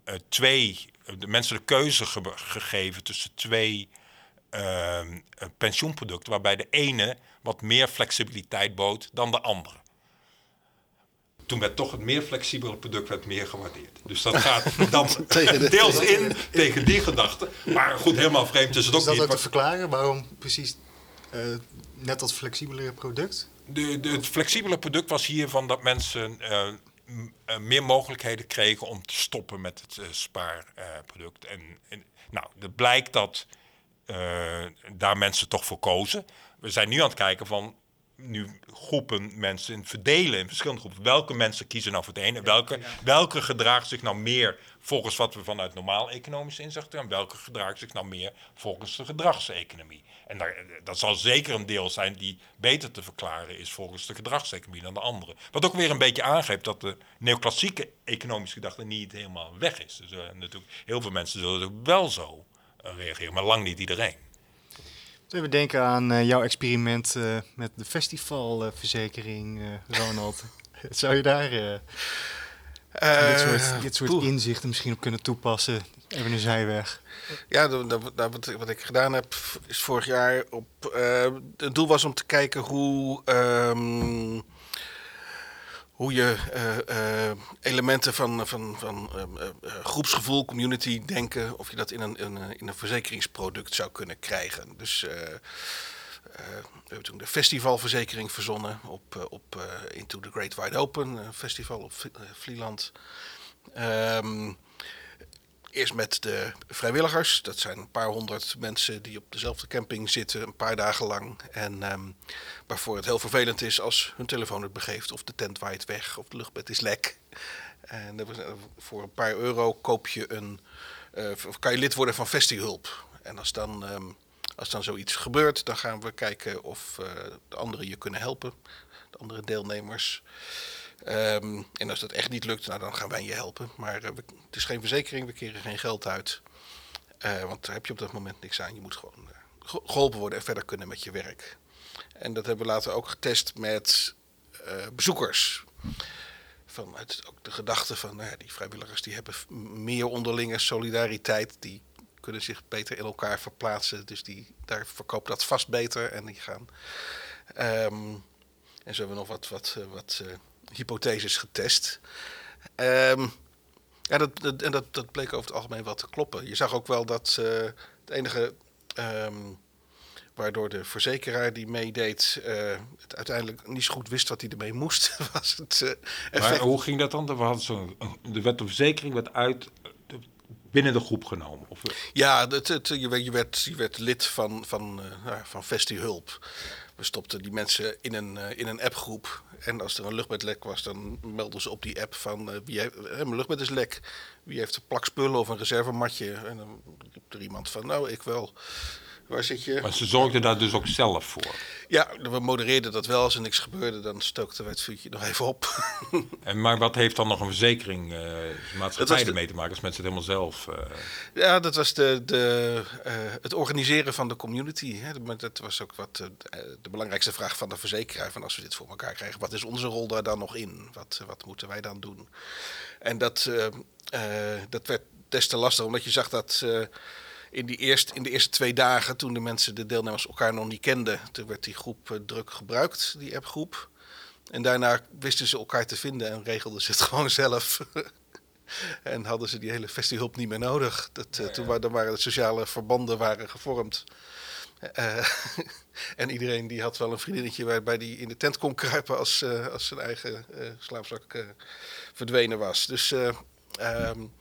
uh, twee de mensen de keuze gegeven tussen twee uh, pensioenproducten, waarbij de ene wat meer flexibiliteit bood dan de andere. Toen werd toch het meer flexibele product werd meer gewaardeerd. Dus dat gaat dan deels in tegen die gedachte. Maar goed, helemaal vreemd is het ook niet. Is dat ook te verklaren waarom precies uh, net dat flexibele product? De, de, het flexibele product was hiervan dat mensen uh, meer mogelijkheden kregen om te stoppen met het uh, spaarproduct. en, en, nou, het blijkt dat uh, daar mensen toch voor kozen. We zijn nu aan het kijken van nu groepen mensen verdelen in verschillende groepen. Welke mensen kiezen nou voor het ene? Welke, welke gedraagt zich nou meer volgens wat we vanuit normaal economisch inzicht hebben? En welke gedraagt zich nou meer volgens de gedragseconomie? En daar, dat zal zeker een deel zijn die beter te verklaren is volgens de gedragseconomie dan de andere. Wat ook weer een beetje aangeeft dat de neoclassieke economische gedachte niet helemaal weg is. Dus, uh, natuurlijk, heel veel mensen zullen wel zo uh, reageren, maar lang niet iedereen. Even denken aan uh, jouw experiment met de festivalverzekering, Ronald. Zou je daar dit soort, dit soort inzichten misschien op kunnen toepassen? Even een zijweg. Ja, dat, dat, wat, wat, ik gedaan heb is vorig jaar op. het doel was om te kijken hoe. Um, hoe je uh, uh, elementen van, van, van uh, groepsgevoel, community denken, of je dat in een, in, in een verzekeringsproduct zou kunnen krijgen. Dus we hebben toen de festivalverzekering verzonnen op, op Into the Great Wide Open, festival op Vlieland. Um, eerst met de vrijwilligers. Dat zijn een paar honderd mensen die op dezelfde camping zitten een paar dagen lang. En ehm, waarvoor het heel vervelend is als hun telefoon het begeeft of de tent waait weg of de luchtbed is lek. En voor een paar euro koop je een, uh, kan je lid worden van Festihulp. En als dan, ehm, als dan zoiets gebeurt, dan gaan we kijken of uh, de anderen je kunnen helpen. De andere deelnemers. Ehm, en als dat echt niet lukt, nou, dan gaan wij je helpen. Maar uh, het is geen verzekering, we keren geen geld uit. want daar heb je op dat moment niks aan. Je moet gewoon geholpen worden en verder kunnen met je werk. En dat hebben we later ook getest met bezoekers vanuit ook de gedachte van nou ja, die vrijwilligers die hebben meer onderlinge solidariteit. Die kunnen zich beter in elkaar verplaatsen. Dus die, daar verkoopt dat vast beter. En die gaan. Um, en zo hebben we nog wat, wat, eh, wat uh, hypotheses getest. Um, ja, dat, dat, en dat, dat bleek over het algemeen wel te kloppen. Je zag ook wel dat uh, het enige um, Waardoor de verzekeraar die meedeed uh, het uiteindelijk niet zo goed wist wat hij ermee moest. was het, uh. Maar hoe ging dat dan? We hadden zo, de wet op verzekering werd uit binnen de groep genomen? Of? Ja, het, je, werd, je, werd, lid van, van, uh, van Vestihulp. We stopten die mensen in een, uh, in een appgroep. En als er een luchtbedlek was, dan melden ze op die app van... Uh, wie heeft, mijn luchtbed is lek. Wie heeft een plak spullen of een reservematje? En dan riep er iemand van, nou, ik wel. Waar zit je? Maar ze zorgden daar dus ook zelf voor? Ja, we modereerden dat wel. Als er niks gebeurde, dan stookten we het vuurtje nog even op. en, maar wat heeft dan nog een verzekering, uh, maatschappij ermee te maken als mensen het helemaal zelf... Uh... Ja, dat was de, de, uh, het organiseren van de community. Hè. Dat was ook wat de belangrijkste vraag van de verzekeraar. Van als we dit voor elkaar krijgen, wat is onze rol daar dan nog in? Wat, wat moeten wij dan doen? En dat, dat werd des te lastig, omdat je zag dat in, die eerst, in de eerste twee dagen, toen de mensen, de deelnemers elkaar nog niet kenden, toen werd die groep uh, druk gebruikt, die appgroep. En daarna wisten ze elkaar te vinden en regelden ze het gewoon zelf. en hadden ze die hele festiehulp niet meer nodig. Dat, uh, Toen waren, waren de sociale verbanden waren gevormd. Uh, en iedereen die had wel een vriendinnetje waarbij die in de tent kon kruipen als, als zijn eigen slaapzak verdwenen was. Dus um,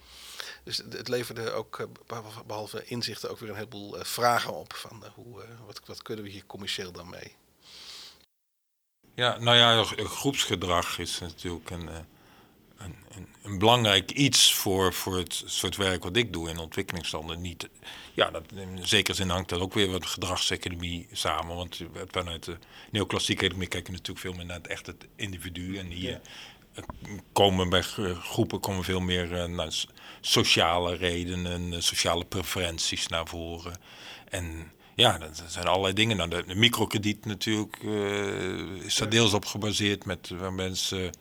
dus het leverde ook, eh, behalve inzichten, ook weer een heleboel eh, vragen op. Van eh, hoe, wat, wat kunnen we hier commercieel dan mee? Ja, nou ja, groepsgedrag is natuurlijk een, een, een, een, belangrijk iets voor, voor het soort werk wat ik doe in ontwikkelingslanden. Niet, ja, dat, in zekere zin hangt dat ook weer met gedragseconomie samen. Want vanuit de neoclassieke economie kijken we natuurlijk veel meer naar het echt het individu. En hier komen bij groepen komen veel meer naar sociale redenen, eh, sociale preferenties naar voren. En ja, dat zijn allerlei dingen. Nou, de, microkrediet natuurlijk uh, is daar deels op gebaseerd, met, waar mensen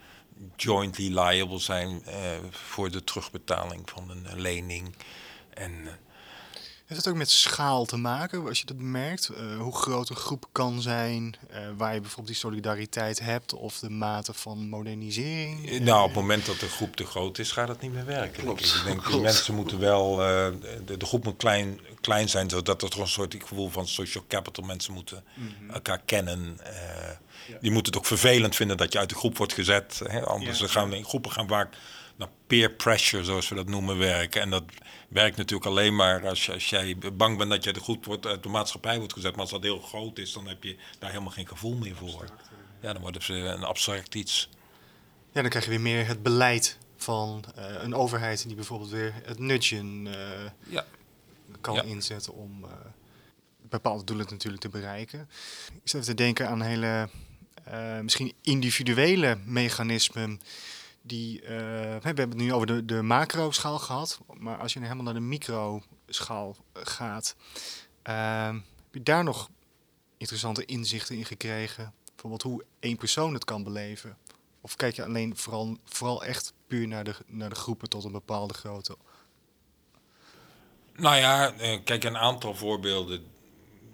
jointly liable zijn uh, voor de terugbetaling van een lening. En heeft het ook met schaal te maken, als je dat merkt? Uh, hoe groot een groep kan zijn, uh, waar je bijvoorbeeld die solidariteit hebt of de mate van modernisering? Eh, nou, op het moment dat de groep te groot is, gaat dat niet meer werken. Klopt. Ik denk dat mensen moeten wel, de, de, groep moet klein, klein zijn, zodat er toch een soort gevoel van social capital, mensen moeten mm -hmm. elkaar kennen. Ja. Die moeten het ook vervelend vinden dat je uit de groep wordt gezet. Hè? Anders ja. gaan in groepen gaan vaak naar peer pressure, zoals we dat noemen, werken. En dat werkt natuurlijk alleen maar als, je, als jij bang bent dat je er goed wordt, uit de maatschappij wordt gezet. Maar als dat heel groot is, dan heb je daar helemaal geen gevoel meer voor. Ja, dan wordt het een abstract iets. Ja, dan krijg je weer meer het beleid van uh, een overheid die bijvoorbeeld weer het nudgen uh, ja. kan ja. inzetten om uh, bepaalde doelen natuurlijk te bereiken. Ik zit even te denken aan hele misschien individuele mechanismen die, uh, we hebben het nu over de, de macro-schaal gehad, maar als je helemaal naar de micro-schaal gaat, uh, heb je daar nog interessante inzichten in gekregen? Bijvoorbeeld hoe één persoon het kan beleven? Of kijk je alleen vooral, vooral echt puur naar de, naar de groepen tot een bepaalde grootte? Nou ja, eh, kijk, een aantal voorbeelden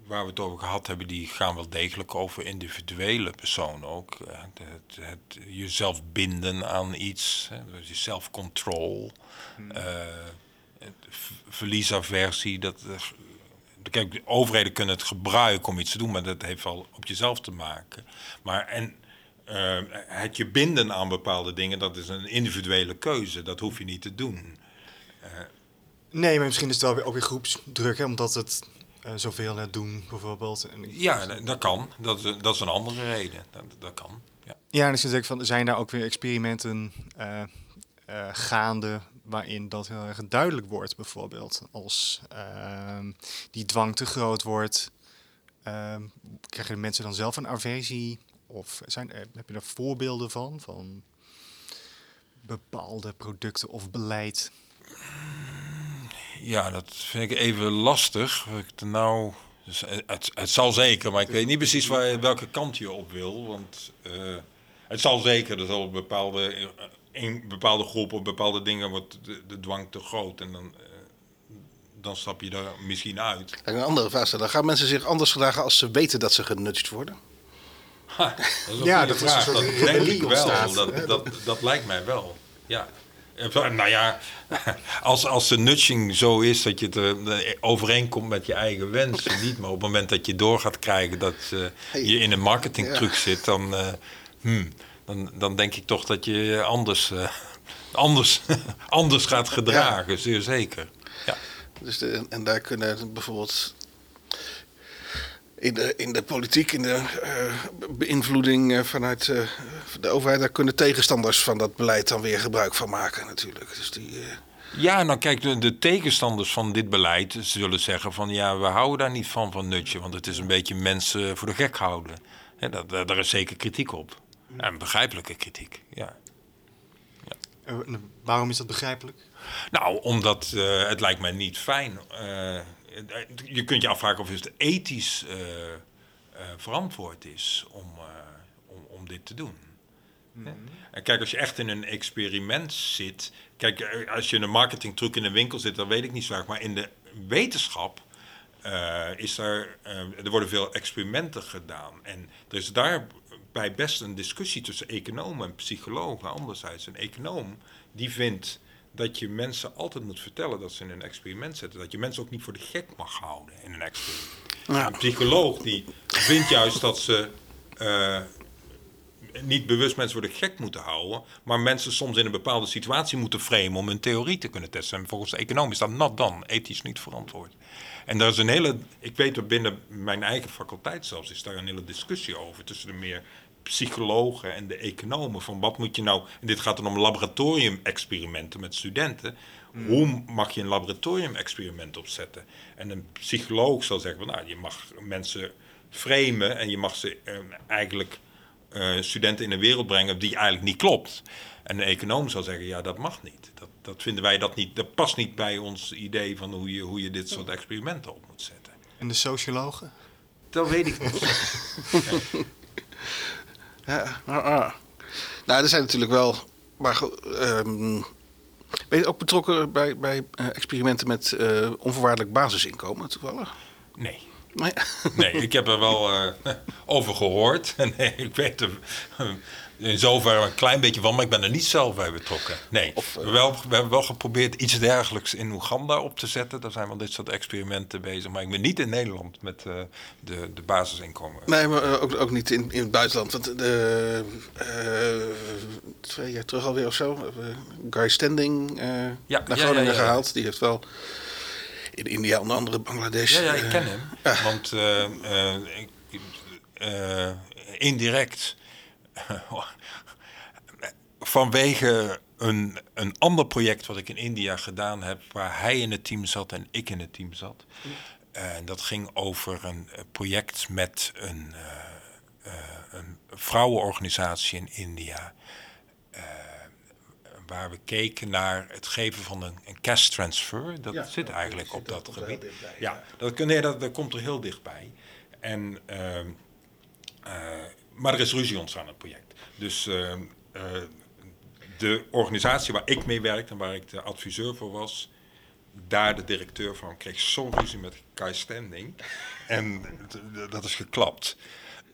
waar we het over gehad hebben, die gaan wel degelijk over individuele personen ook. Het, het, jezelf binden aan iets, dus je self-control, hmm. uh, verliesaversie. Dat, kijk, overheden kunnen het gebruiken om iets te doen, maar dat heeft wel op jezelf te maken. Maar en uh, het je binden aan bepaalde dingen, dat is een individuele keuze. Dat hoef je niet te doen. Uh, Nee, maar misschien is het wel weer, ook weer groepsdruk, hè, omdat het uh, zoveel net doen, bijvoorbeeld. Ja, dat kan. Dat, dat is een andere reden. Dat, dat kan. Ja, ja dus ik van, zijn daar ook weer experimenten uh, uh, gaande waarin dat heel erg duidelijk wordt, bijvoorbeeld. Als ehm, die dwang te groot wordt, ehm, krijgen de mensen dan zelf een aversie? Of zijn, heb je daar voorbeelden van? Van bepaalde producten of beleid? Ja, dat vind ik even lastig. Ik nou, dus het, het, zal zeker, maar ik weet niet precies waar, welke kant je op wil. Want uh, het zal zeker, er zal bepaalde, in bepaalde groepen, bepaalde dingen wordt de, de, dwang te groot. En dan, uh, dan stap je daar misschien uit. En een andere vraag dan gaan mensen zich anders gedragen als ze weten dat ze genudged worden? Ha, dat is ja, dat vraag. Is dat denk ik wel. Dat, dat, dat lijkt mij wel. Ja. Nou ja, als, als de nudging zo is dat je het uh, overeenkomt met je eigen wensen, niet. Maar op het moment dat je door gaat krijgen dat uh, je in een marketingtruc zit, dan, uh, hmm, dan, dan denk ik toch dat je anders, anders, anders gaat gedragen, zeer zeker. Ja. Dus de, en daar kunnen bijvoorbeeld in de, in de politiek, in de uh, beïnvloeding uh, vanuit uh, de overheid, daar kunnen tegenstanders van dat beleid dan weer gebruik van maken natuurlijk. Dus die, Ja, nou kijk, de, de, tegenstanders van dit beleid zullen zeggen van ja, we houden daar niet van, van nutje, want het is een beetje mensen voor de gek houden. Ja, dat, daar is zeker kritiek op. En begrijpelijke kritiek, ja. ja. waarom is dat begrijpelijk? Nou, omdat het lijkt mij niet fijn je kunt je afvragen of het ethisch uh, uh, verantwoord is om, uh, om, om dit te doen. Mm -hmm. En kijk, als je echt in een experiment zit. Kijk, als je in een marketingtruc in een winkel zit, dan weet ik niet zo erg. Maar in de wetenschap is er. er worden veel experimenten gedaan. En er is daarbij best een discussie tussen economen en psychologen. Anderzijds, een econoom die vindt dat je mensen altijd moet vertellen dat ze in een experiment zitten. Dat je mensen ook niet voor de gek mag houden in een experiment. Ja. Een psycholoog die vindt juist dat ze uh, niet bewust mensen voor de gek moeten houden, maar mensen soms in een bepaalde situatie moeten framen om een theorie te kunnen testen. En volgens de econoom is dat nat dan, ethisch niet verantwoord. En daar is een hele, ik weet dat binnen mijn eigen faculteit zelfs, is daar een hele discussie over tussen de meer psychologen en de economen. Van wat moet je nou. En dit gaat dan om laboratoriumexperimenten met studenten. Mm. Hoe mag je een laboratoriumexperiment opzetten? En een psycholoog zal zeggen: van, nou, je mag mensen framen en je mag ze uh, eigenlijk uh, studenten in een wereld brengen die eigenlijk niet klopt. En een econoom zal zeggen: ja, dat mag niet. Dat, dat vinden wij dat niet. Dat past niet bij ons idee van hoe je, hoe je dit soort experimenten op moet zetten. En de sociologen? Dat weet ik niet. Ja, nou, ah. nou, er zijn natuurlijk wel. Maar um, ben je ook betrokken bij, bij uh, experimenten met uh, onvoorwaardelijk basisinkomen toevallig? Nee. Nee, nee ik heb er wel uh, over gehoord. nee, ik weet er in zoverre een klein beetje van, maar ik ben er niet zelf bij betrokken. Nee, of, we, wel, we hebben wel geprobeerd iets dergelijks in Oeganda op te zetten. Daar zijn wel dit soort experimenten bezig. Maar ik ben niet in Nederland met uh, de, de basisinkomen. Nee, maar uh, ook, ook niet in, in het buitenland. Want de, twee jaar terug alweer of zo, Guy Standing ja, naar Groningen ja, ja, gehaald. Die heeft wel in India onder andere Bangladesh. Ja, ja ik ken hem. Want indirect vanwege een, een ander project wat ik in India gedaan heb, waar hij in het team zat en ik in het team zat. En dat ging over een project met een, uh, uh, een vrouwenorganisatie in India. Uh, waar we keken naar het geven van een, een cash transfer. Dat zit dat eigenlijk op dat gebied. ja, dat, nee, dat, dat komt er heel dichtbij. En ehm, maar er is ruzie ontstaan in het project. Dus uh, uh, de organisatie waar ik mee werkte en waar ik de adviseur voor was, daar de directeur van kreeg zo'n ruzie met Kai Standing. En dat is geklapt.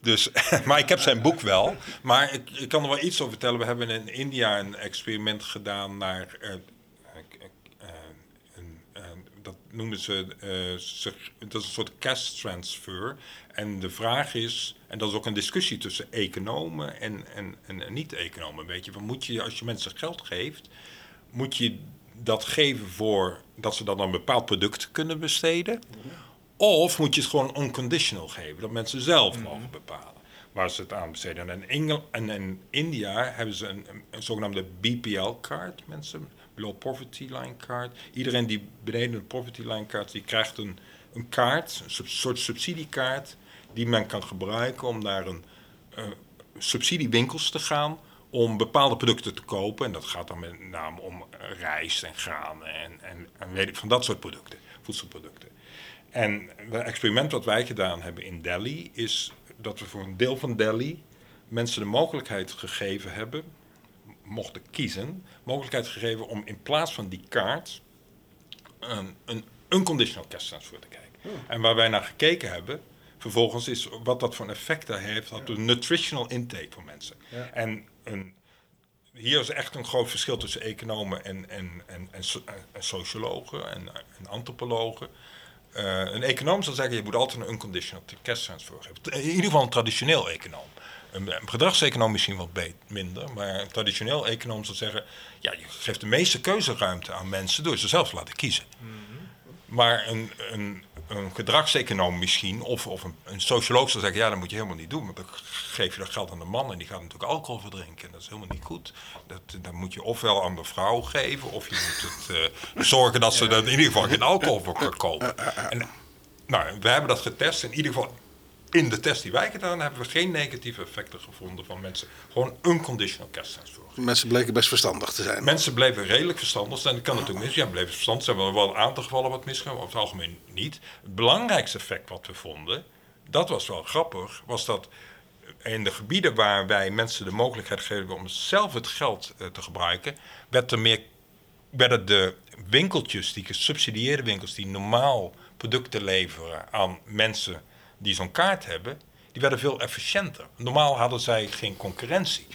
Dus, maar ik heb zijn boek wel. Maar ik, ik, kan er wel iets over vertellen. We hebben in India een experiment gedaan naar. Uh, dat noemen ze, uh, dat is een soort cash transfer. En de vraag is, en dat is ook een discussie tussen economen en, en, en, niet-economen, weet je, van moet je, als je mensen geld geeft, moet je dat geven voor dat ze dan een bepaald product kunnen besteden? Of moet je het gewoon unconditional geven, dat mensen zelf mogen bepalen waar ze het aan besteden? En in, Engel, en in India hebben ze een, een zogenaamde BPL-kaart, mensen, Below Poverty Line Card. Iedereen die beneden de Poverty Line Card, die krijgt een, een kaart, een soort subsidiekaart, die men kan gebruiken om naar een uh, subsidiewinkels te gaan om bepaalde producten te kopen. En dat gaat dan met name om rijst en granen en, en, en weet ik, van dat soort producten, voedselproducten. En het experiment wat wij gedaan hebben in Delhi is dat we voor een deel van Delhi mensen de mogelijkheid gegeven hebben, mochten kiezen, mogelijkheid gegeven om in plaats van die kaart een, een unconditional cash transfer te kijken. Oh. En waar wij naar gekeken hebben, vervolgens is wat dat voor effecten heeft op de nutritional intake van mensen. En een, hier is echt een groot verschil tussen economen en, en, en, en, sociologen en, en antropologen. Uh, een econoom zal zeggen, je moet altijd een unconditional cash transfer geven. In ieder geval een traditioneel econoom. Een, gedragseconoom misschien wat minder, maar een traditioneel econoom zal zeggen, ja, je geeft de meeste keuzeruimte aan mensen door ze zelf te laten kiezen. Mhm. Maar een, een, een gedragseconoom misschien, of, of een, een, socioloog zal zeggen, ja, dat moet je helemaal niet doen, want dan geef je dat geld aan de man en die gaat natuurlijk alcohol verdrinken. Dat is helemaal niet goed. Dat, dat moet je ofwel aan de vrouw geven, of je moet het, uh, zorgen dat ze er in ieder geval geen alcohol voor kan kopen. En, nou, we hebben dat getest, in ieder geval in de test die wij gedaan hebben, we geen negatieve effecten gevonden van mensen. Gewoon unconditional cash transfer. Mensen bleken best verstandig te zijn. Mensen bleven redelijk verstandig. En dat kan natuurlijk mis. Ja, bleven verstandig. Hebben wel een aantal gevallen wat misgaan, over het algemeen niet. Het belangrijkste effect wat we vonden, dat was wel grappig, was dat in de gebieden waar wij mensen de mogelijkheid geven om zelf het geld eh, te gebruiken, werd er meer, werden de winkeltjes, die gesubsidieerde winkels, die normaal producten leveren aan mensen die zo'n kaart hebben, die werden veel efficiënter. Normaal hadden zij geen concurrentie.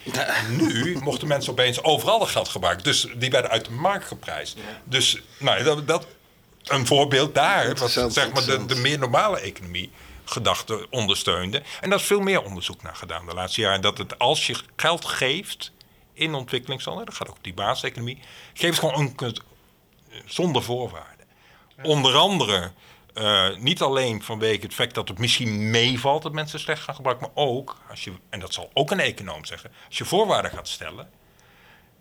Nu mochten mensen opeens overal het geld gebruiken. Dus die werden uit de markt geprijsd. Dus nou, dat, dat, een voorbeeld daar, wat zeg maar de, de meer normale economie gedachte ondersteunde. En daar is veel meer onderzoek naar gedaan de laatste jaren. Dat het als je geld geeft in ontwikkelingslanden, dat gaat ook die basiseconomie, geef het gewoon een, zonder voorwaarden. Onder andere uh, niet alleen vanwege het feit dat het misschien meevalt dat mensen slecht gaan gebruiken, maar ook, als je, en dat zal ook een econoom zeggen, als je voorwaarden gaat stellen,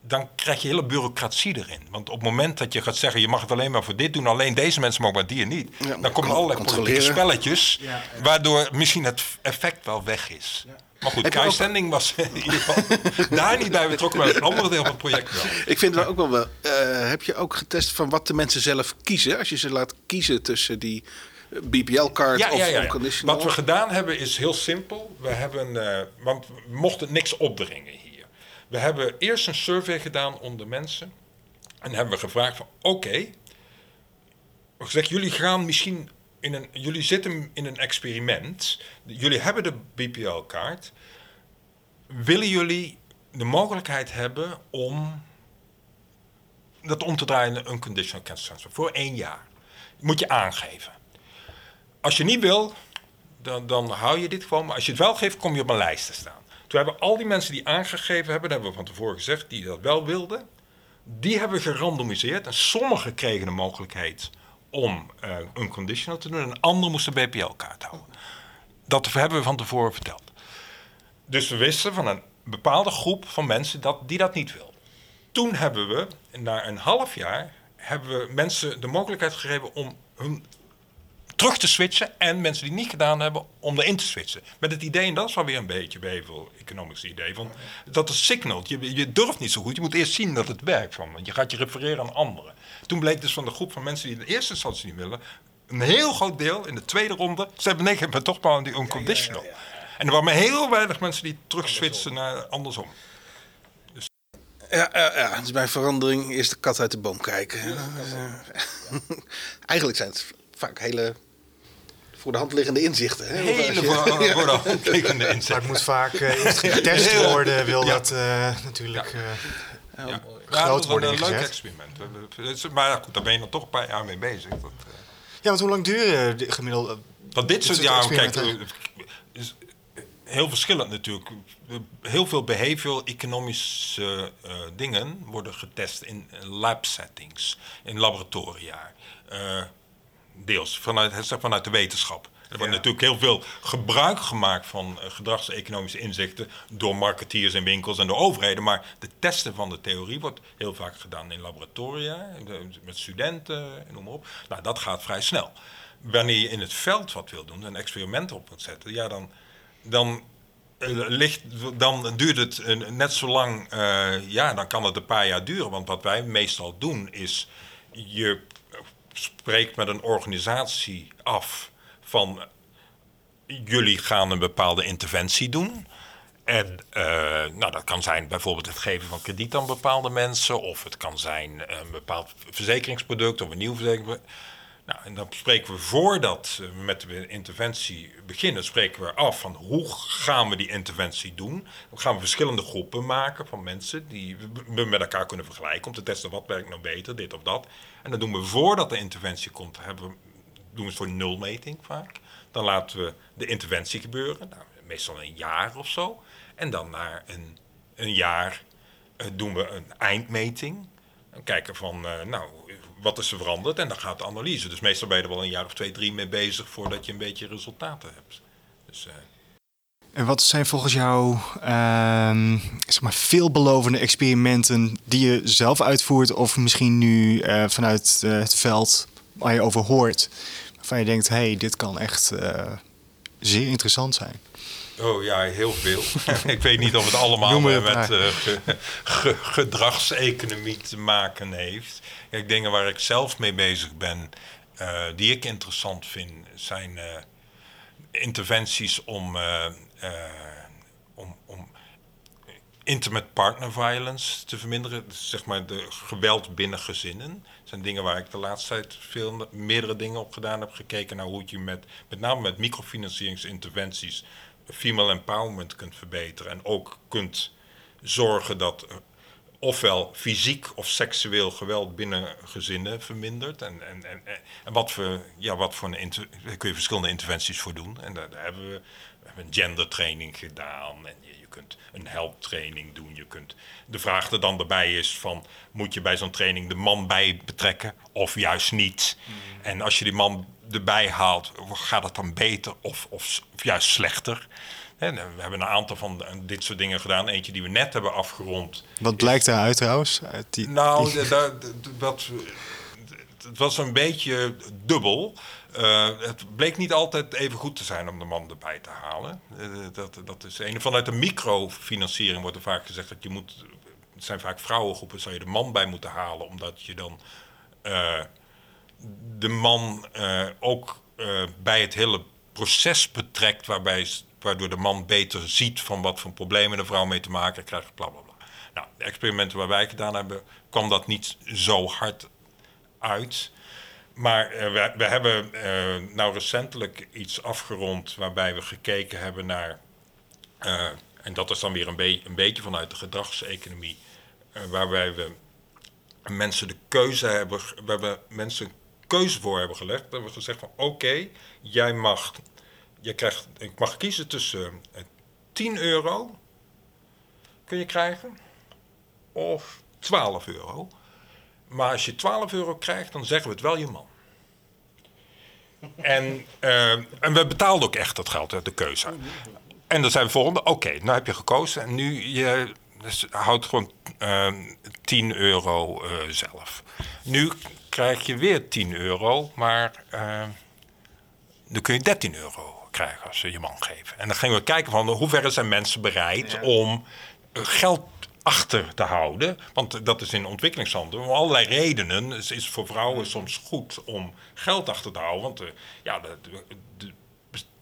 dan krijg je hele bureaucratie erin. Want op het moment dat je gaat zeggen, je mag het alleen maar voor dit doen, alleen deze mensen mogen maar die en niet, dan komen allerlei politieke spelletjes, waardoor misschien het effect wel weg is. Maar goed, Kai Standing was in ieder geval daar niet bij betrokken, maar het andere deel van het project wel. Ik vind het ook wel wel. Uh, heb je ook getest van wat de mensen zelf kiezen? Als je ze laat kiezen tussen die eh, BPL-kaart ja, of ja, ja, unconditional? Wat we gedaan hebben is heel simpel. We hebben, uh, want we mochten niks opdringen hier. We hebben eerst een survey gedaan onder mensen. En hebben we gevraagd van oké, okay, gezegd jullie gaan misschien jullie zitten in een experiment. Jullie hebben de BPL-kaart. Willen jullie de mogelijkheid hebben om dat om te draaien in een unconditional cash transfer voor één jaar? Moet je aangeven. Als je niet wil, dan, dan hou je dit gewoon. Maar als je het wel geeft, kom je op een lijst te staan. Toen hebben al die mensen die aangegeven hebben, dat hebben we van tevoren gezegd, die dat wel wilden, die hebben we gerandomiseerd. En sommigen kregen de mogelijkheid om uh, unconditional te doen. En anderen moesten BPL-kaart houden. Dat hebben we van tevoren verteld. Dus we wisten van een bepaalde groep van mensen dat, die dat niet wil. Toen hebben we, na een half jaar, hebben we mensen de mogelijkheid gegeven om hun terug te switchen. En mensen die het niet gedaan hebben, om erin te switchen. Met het idee, en dat is wel weer een beetje bevel economisch idee, van dat is signalt. Je, je durft niet zo goed. Je moet eerst zien dat het werkt. Van, want je gaat je refereren aan anderen. Toen bleek dus van de groep van mensen die in de eerste instantie niet willen, een heel groot deel in de tweede ronde, ze hebben nee, ik toch maar aan die unconditional. en er waren maar heel weinig mensen die terug switchen naar andersom. Dus. Ja, ja, ja, dus bij verandering is de kat uit de boom kijken. Eigenlijk zijn het vaak hele voor de hand liggende inzichten. Hè? Hele voor, voor, de hand liggende inzichten. Maar het moet vaak uh, eerst getest worden, wil dat uh, natuurlijk uh, ja. groot worden een leuk experiment. Maar goed, daar ben je dan toch een paar jaar mee bezig. Dat, ja, want hoe lang duren de gemiddeld... Dat dit soort, ja, kijk, heel verschillend natuurlijk. Heel veel behavioral economische uh, dingen worden getest in lab settings, in laboratoria. Uh, deels vanuit, vanuit de wetenschap. Er wordt natuurlijk heel veel gebruik gemaakt van uh, gedragseconomische inzichten door marketeers in winkels en door overheden. Maar de testen van de theorie wordt heel vaak gedaan in laboratoria, met studenten, noem maar op. Nou, dat gaat vrij snel. Wanneer je in het veld wat wil doen, een experiment op moet zetten, ja, dan, dan eh, ligt, dan duurt het net zo lang, uh, ja, dan kan het een paar jaar duren. Want wat wij meestal doen is, je spreekt met een organisatie af van jullie gaan een bepaalde interventie doen. En uh, nou, dat kan zijn bijvoorbeeld het geven van krediet aan bepaalde mensen, of het kan zijn een bepaald verzekeringsproduct of een nieuw verzekeringsproduct. Nou, en dan spreken we voordat we met de interventie beginnen, spreken we af van hoe gaan we die interventie doen. Dan gaan we verschillende groepen maken van mensen die we met elkaar kunnen vergelijken om te testen wat werkt nou beter, dit of dat. En dat doen we voordat de interventie komt, hebben we, doen we voor nulmeting vaak. Dan laten we de interventie gebeuren, nou, meestal een jaar of zo. En dan na een, een jaar uh, doen we een eindmeting. En kijken van, uh, nou, wat is er veranderd? En dan gaat de analyse. Dus meestal ben je er wel een jaar of twee, drie mee bezig voordat je een beetje resultaten hebt. Dus, uh... En wat zijn volgens jou uh, zeg veelbelovende experimenten die je zelf uitvoert, of misschien nu vanuit het veld waar je over hoort, waarvan je denkt: hé, hey, dit kan echt zeer interessant zijn? Oh ja, heel veel. ik weet niet of het allemaal met uh, ge, ge, gedragseconomie te maken heeft. Kijk, dingen waar ik zelf mee bezig ben, uh, die ik interessant vind, zijn interventies om, om, om intimate partner violence te verminderen. Dus zeg maar de geweld binnen gezinnen. Dat zijn dingen waar ik de laatste tijd veel, meerdere dingen op gedaan heb. Gekeken naar hoe je met, met name met microfinancieringsinterventies female empowerment kunt verbeteren. En ook kunt zorgen dat ofwel fysiek of seksueel geweld binnen gezinnen vermindert. En, en, en, en wat voor, ja, wat voor een daar kun je verschillende interventies voor doen. En daar, hebben we, we hebben gendertraining gedaan. En kunt een helptraining doen. Je kunt, de vraag er dan erbij is van, moet je bij zo'n training de man bij betrekken of juist niet? Mm. En als je die man erbij haalt, gaat het dan beter of, of, of juist slechter? we hebben een aantal van dit soort dingen gedaan. Eentje die we net hebben afgerond. Wat blijkt daaruit trouwens? die, nou, die... dat, het was een beetje dubbel. Uh, het bleek niet altijd even goed te zijn om de man erbij te halen. Uh, dat, dat is een. Vanuit de microfinanciering wordt er vaak gezegd dat je moet. Het zijn vaak vrouwengroepen, zou je de man bij moeten halen, omdat je dan uh, de man ook bij het hele proces betrekt, waarbij waardoor de man beter ziet van wat voor problemen de vrouw mee te maken krijgt, bla bla bla. Nou, de experimenten waar wij gedaan hebben, kwam dat niet zo hard uit. Maar uh, we, we, hebben uh, nou recentelijk iets afgerond waarbij we gekeken hebben naar, uh, en dat is dan weer een, be een beetje vanuit de gedragseconomie, waarbij we mensen de keuze hebben, waar we mensen keuze voor hebben gelegd. We hebben gezegd van oké, jij mag je krijgt, ik mag kiezen tussen 10 eh, euro kun je krijgen of 12 euro. Maar als je 12 euro krijgt, dan zeggen we het wel je man. En, uh, en we betaalden ook echt dat geld, de keuze. En dan zijn we volgende, oké, okay, nou heb je gekozen en nu je dus houdt gewoon uh, ehm, 10 euro uh, zelf. Nu krijg je weer 10 euro, maar dan kun je 13 euro krijgen als ze je man geven. En dan gingen we kijken van hoe ver zijn mensen bereid om eh, geld achter te houden. Want dat is in ontwikkelingsland. Om allerlei redenen is, is voor vrouwen soms goed om geld achter te houden. Want uh, ja, de, de,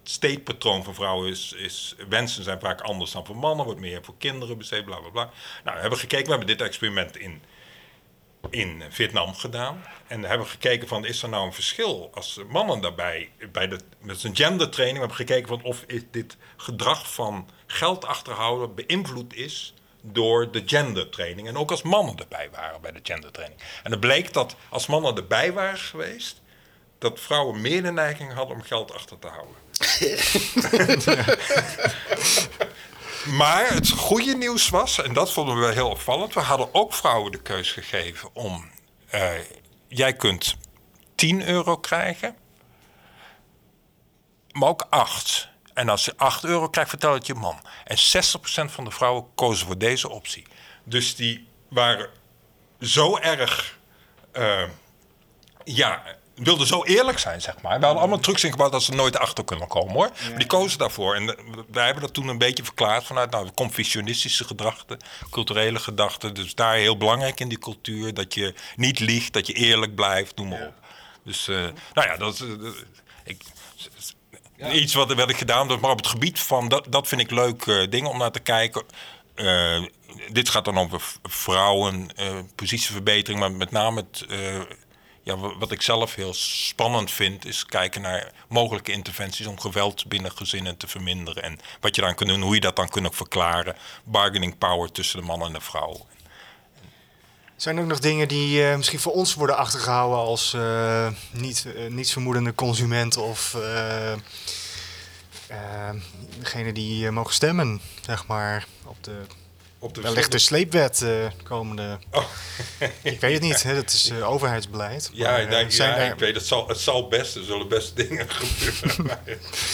steekpatroon van vrouwen is, is, wensen zijn vaak anders dan voor mannen. Wordt meer voor kinderen besteed, bla bla bla. Nou, we hebben gekeken, we hebben dit experiment in in Vietnam gedaan. En hebben gekeken van, is er nou een verschil als mannen daarbij, bij de, met zijn gendertraining, we hebben gekeken van of dit gedrag van geld achterhouden beïnvloed is door de gendertraining. En ook als mannen erbij waren bij de gendertraining. En het bleek dat als mannen erbij waren geweest, dat vrouwen meer de neiging hadden om geld achter te houden. maar het goede nieuws was, en dat vonden we heel opvallend, we hadden ook vrouwen de keus gegeven om. Uh, jij kunt 10 euro krijgen, maar ook 8. En als je 8 euro krijgt, vertel het je man. En 60% van de vrouwen kozen voor deze optie. Dus die waren zo erg. Uh, ja, wilden zo eerlijk zijn, zeg maar. We hadden allemaal trucs ingebouwd dat ze nooit achter kunnen komen, hoor. Maar die kozen daarvoor. En wij hebben dat toen een beetje verklaard vanuit nou, confucianistische gedachten, culturele gedachten. Dus daar heel belangrijk in die cultuur, dat je niet liegt, dat je eerlijk blijft, noem maar op. Dus, uh, nou ja, dat is... Uh, ik, Iets wat, wat ik gedaan maar op het gebied van, dat, dat vind ik leuk uh, dingen om naar te kijken. Uh, dit gaat dan over vrouwen, uh, positieverbetering, maar met name het, ja, wat ik zelf heel spannend vind, is kijken naar mogelijke interventies om geweld binnen gezinnen te verminderen. En wat je dan kunt doen, hoe je dat dan kunt verklaren. Bargaining power tussen de man en de vrouw. Zijn er ook nog dingen die uh, misschien voor ons worden achtergehouden als uh, niet, uh, nietsvermoedende consument of degene die mogen stemmen, zeg maar, op de op de Wellicht de sleepwet uh, komende. Oh. ik weet het niet, hè? dat is uh, overheidsbeleid. Ja, maar, ik, denk, ja daar... ik weet het zal, het zal best, er zullen best dingen gebeuren.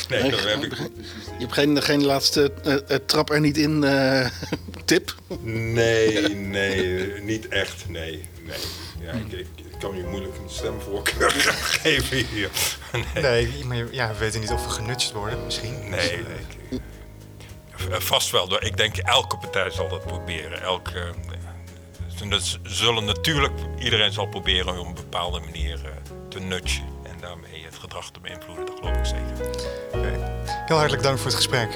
nee, nee, heb ik... Je hebt geen, geen laatste uh, trap er niet in tip? Nee, nee, niet echt, nee. nee. Ja, ik, ik, ik, kan je moeilijk een stemvoorkeur geven hier. Nee, nee maar ja, we weten niet of we genutst worden, misschien. Nee, dus, nee. Eh, vast wel. Ik denk elke partij zal dat proberen. Elke, eh, ze zullen natuurlijk, iedereen zal proberen op een bepaalde manier eh, te nudgen. En daarmee het gedrag te beïnvloeden, dat geloof ik zeker. Heel hartelijk dank voor het gesprek.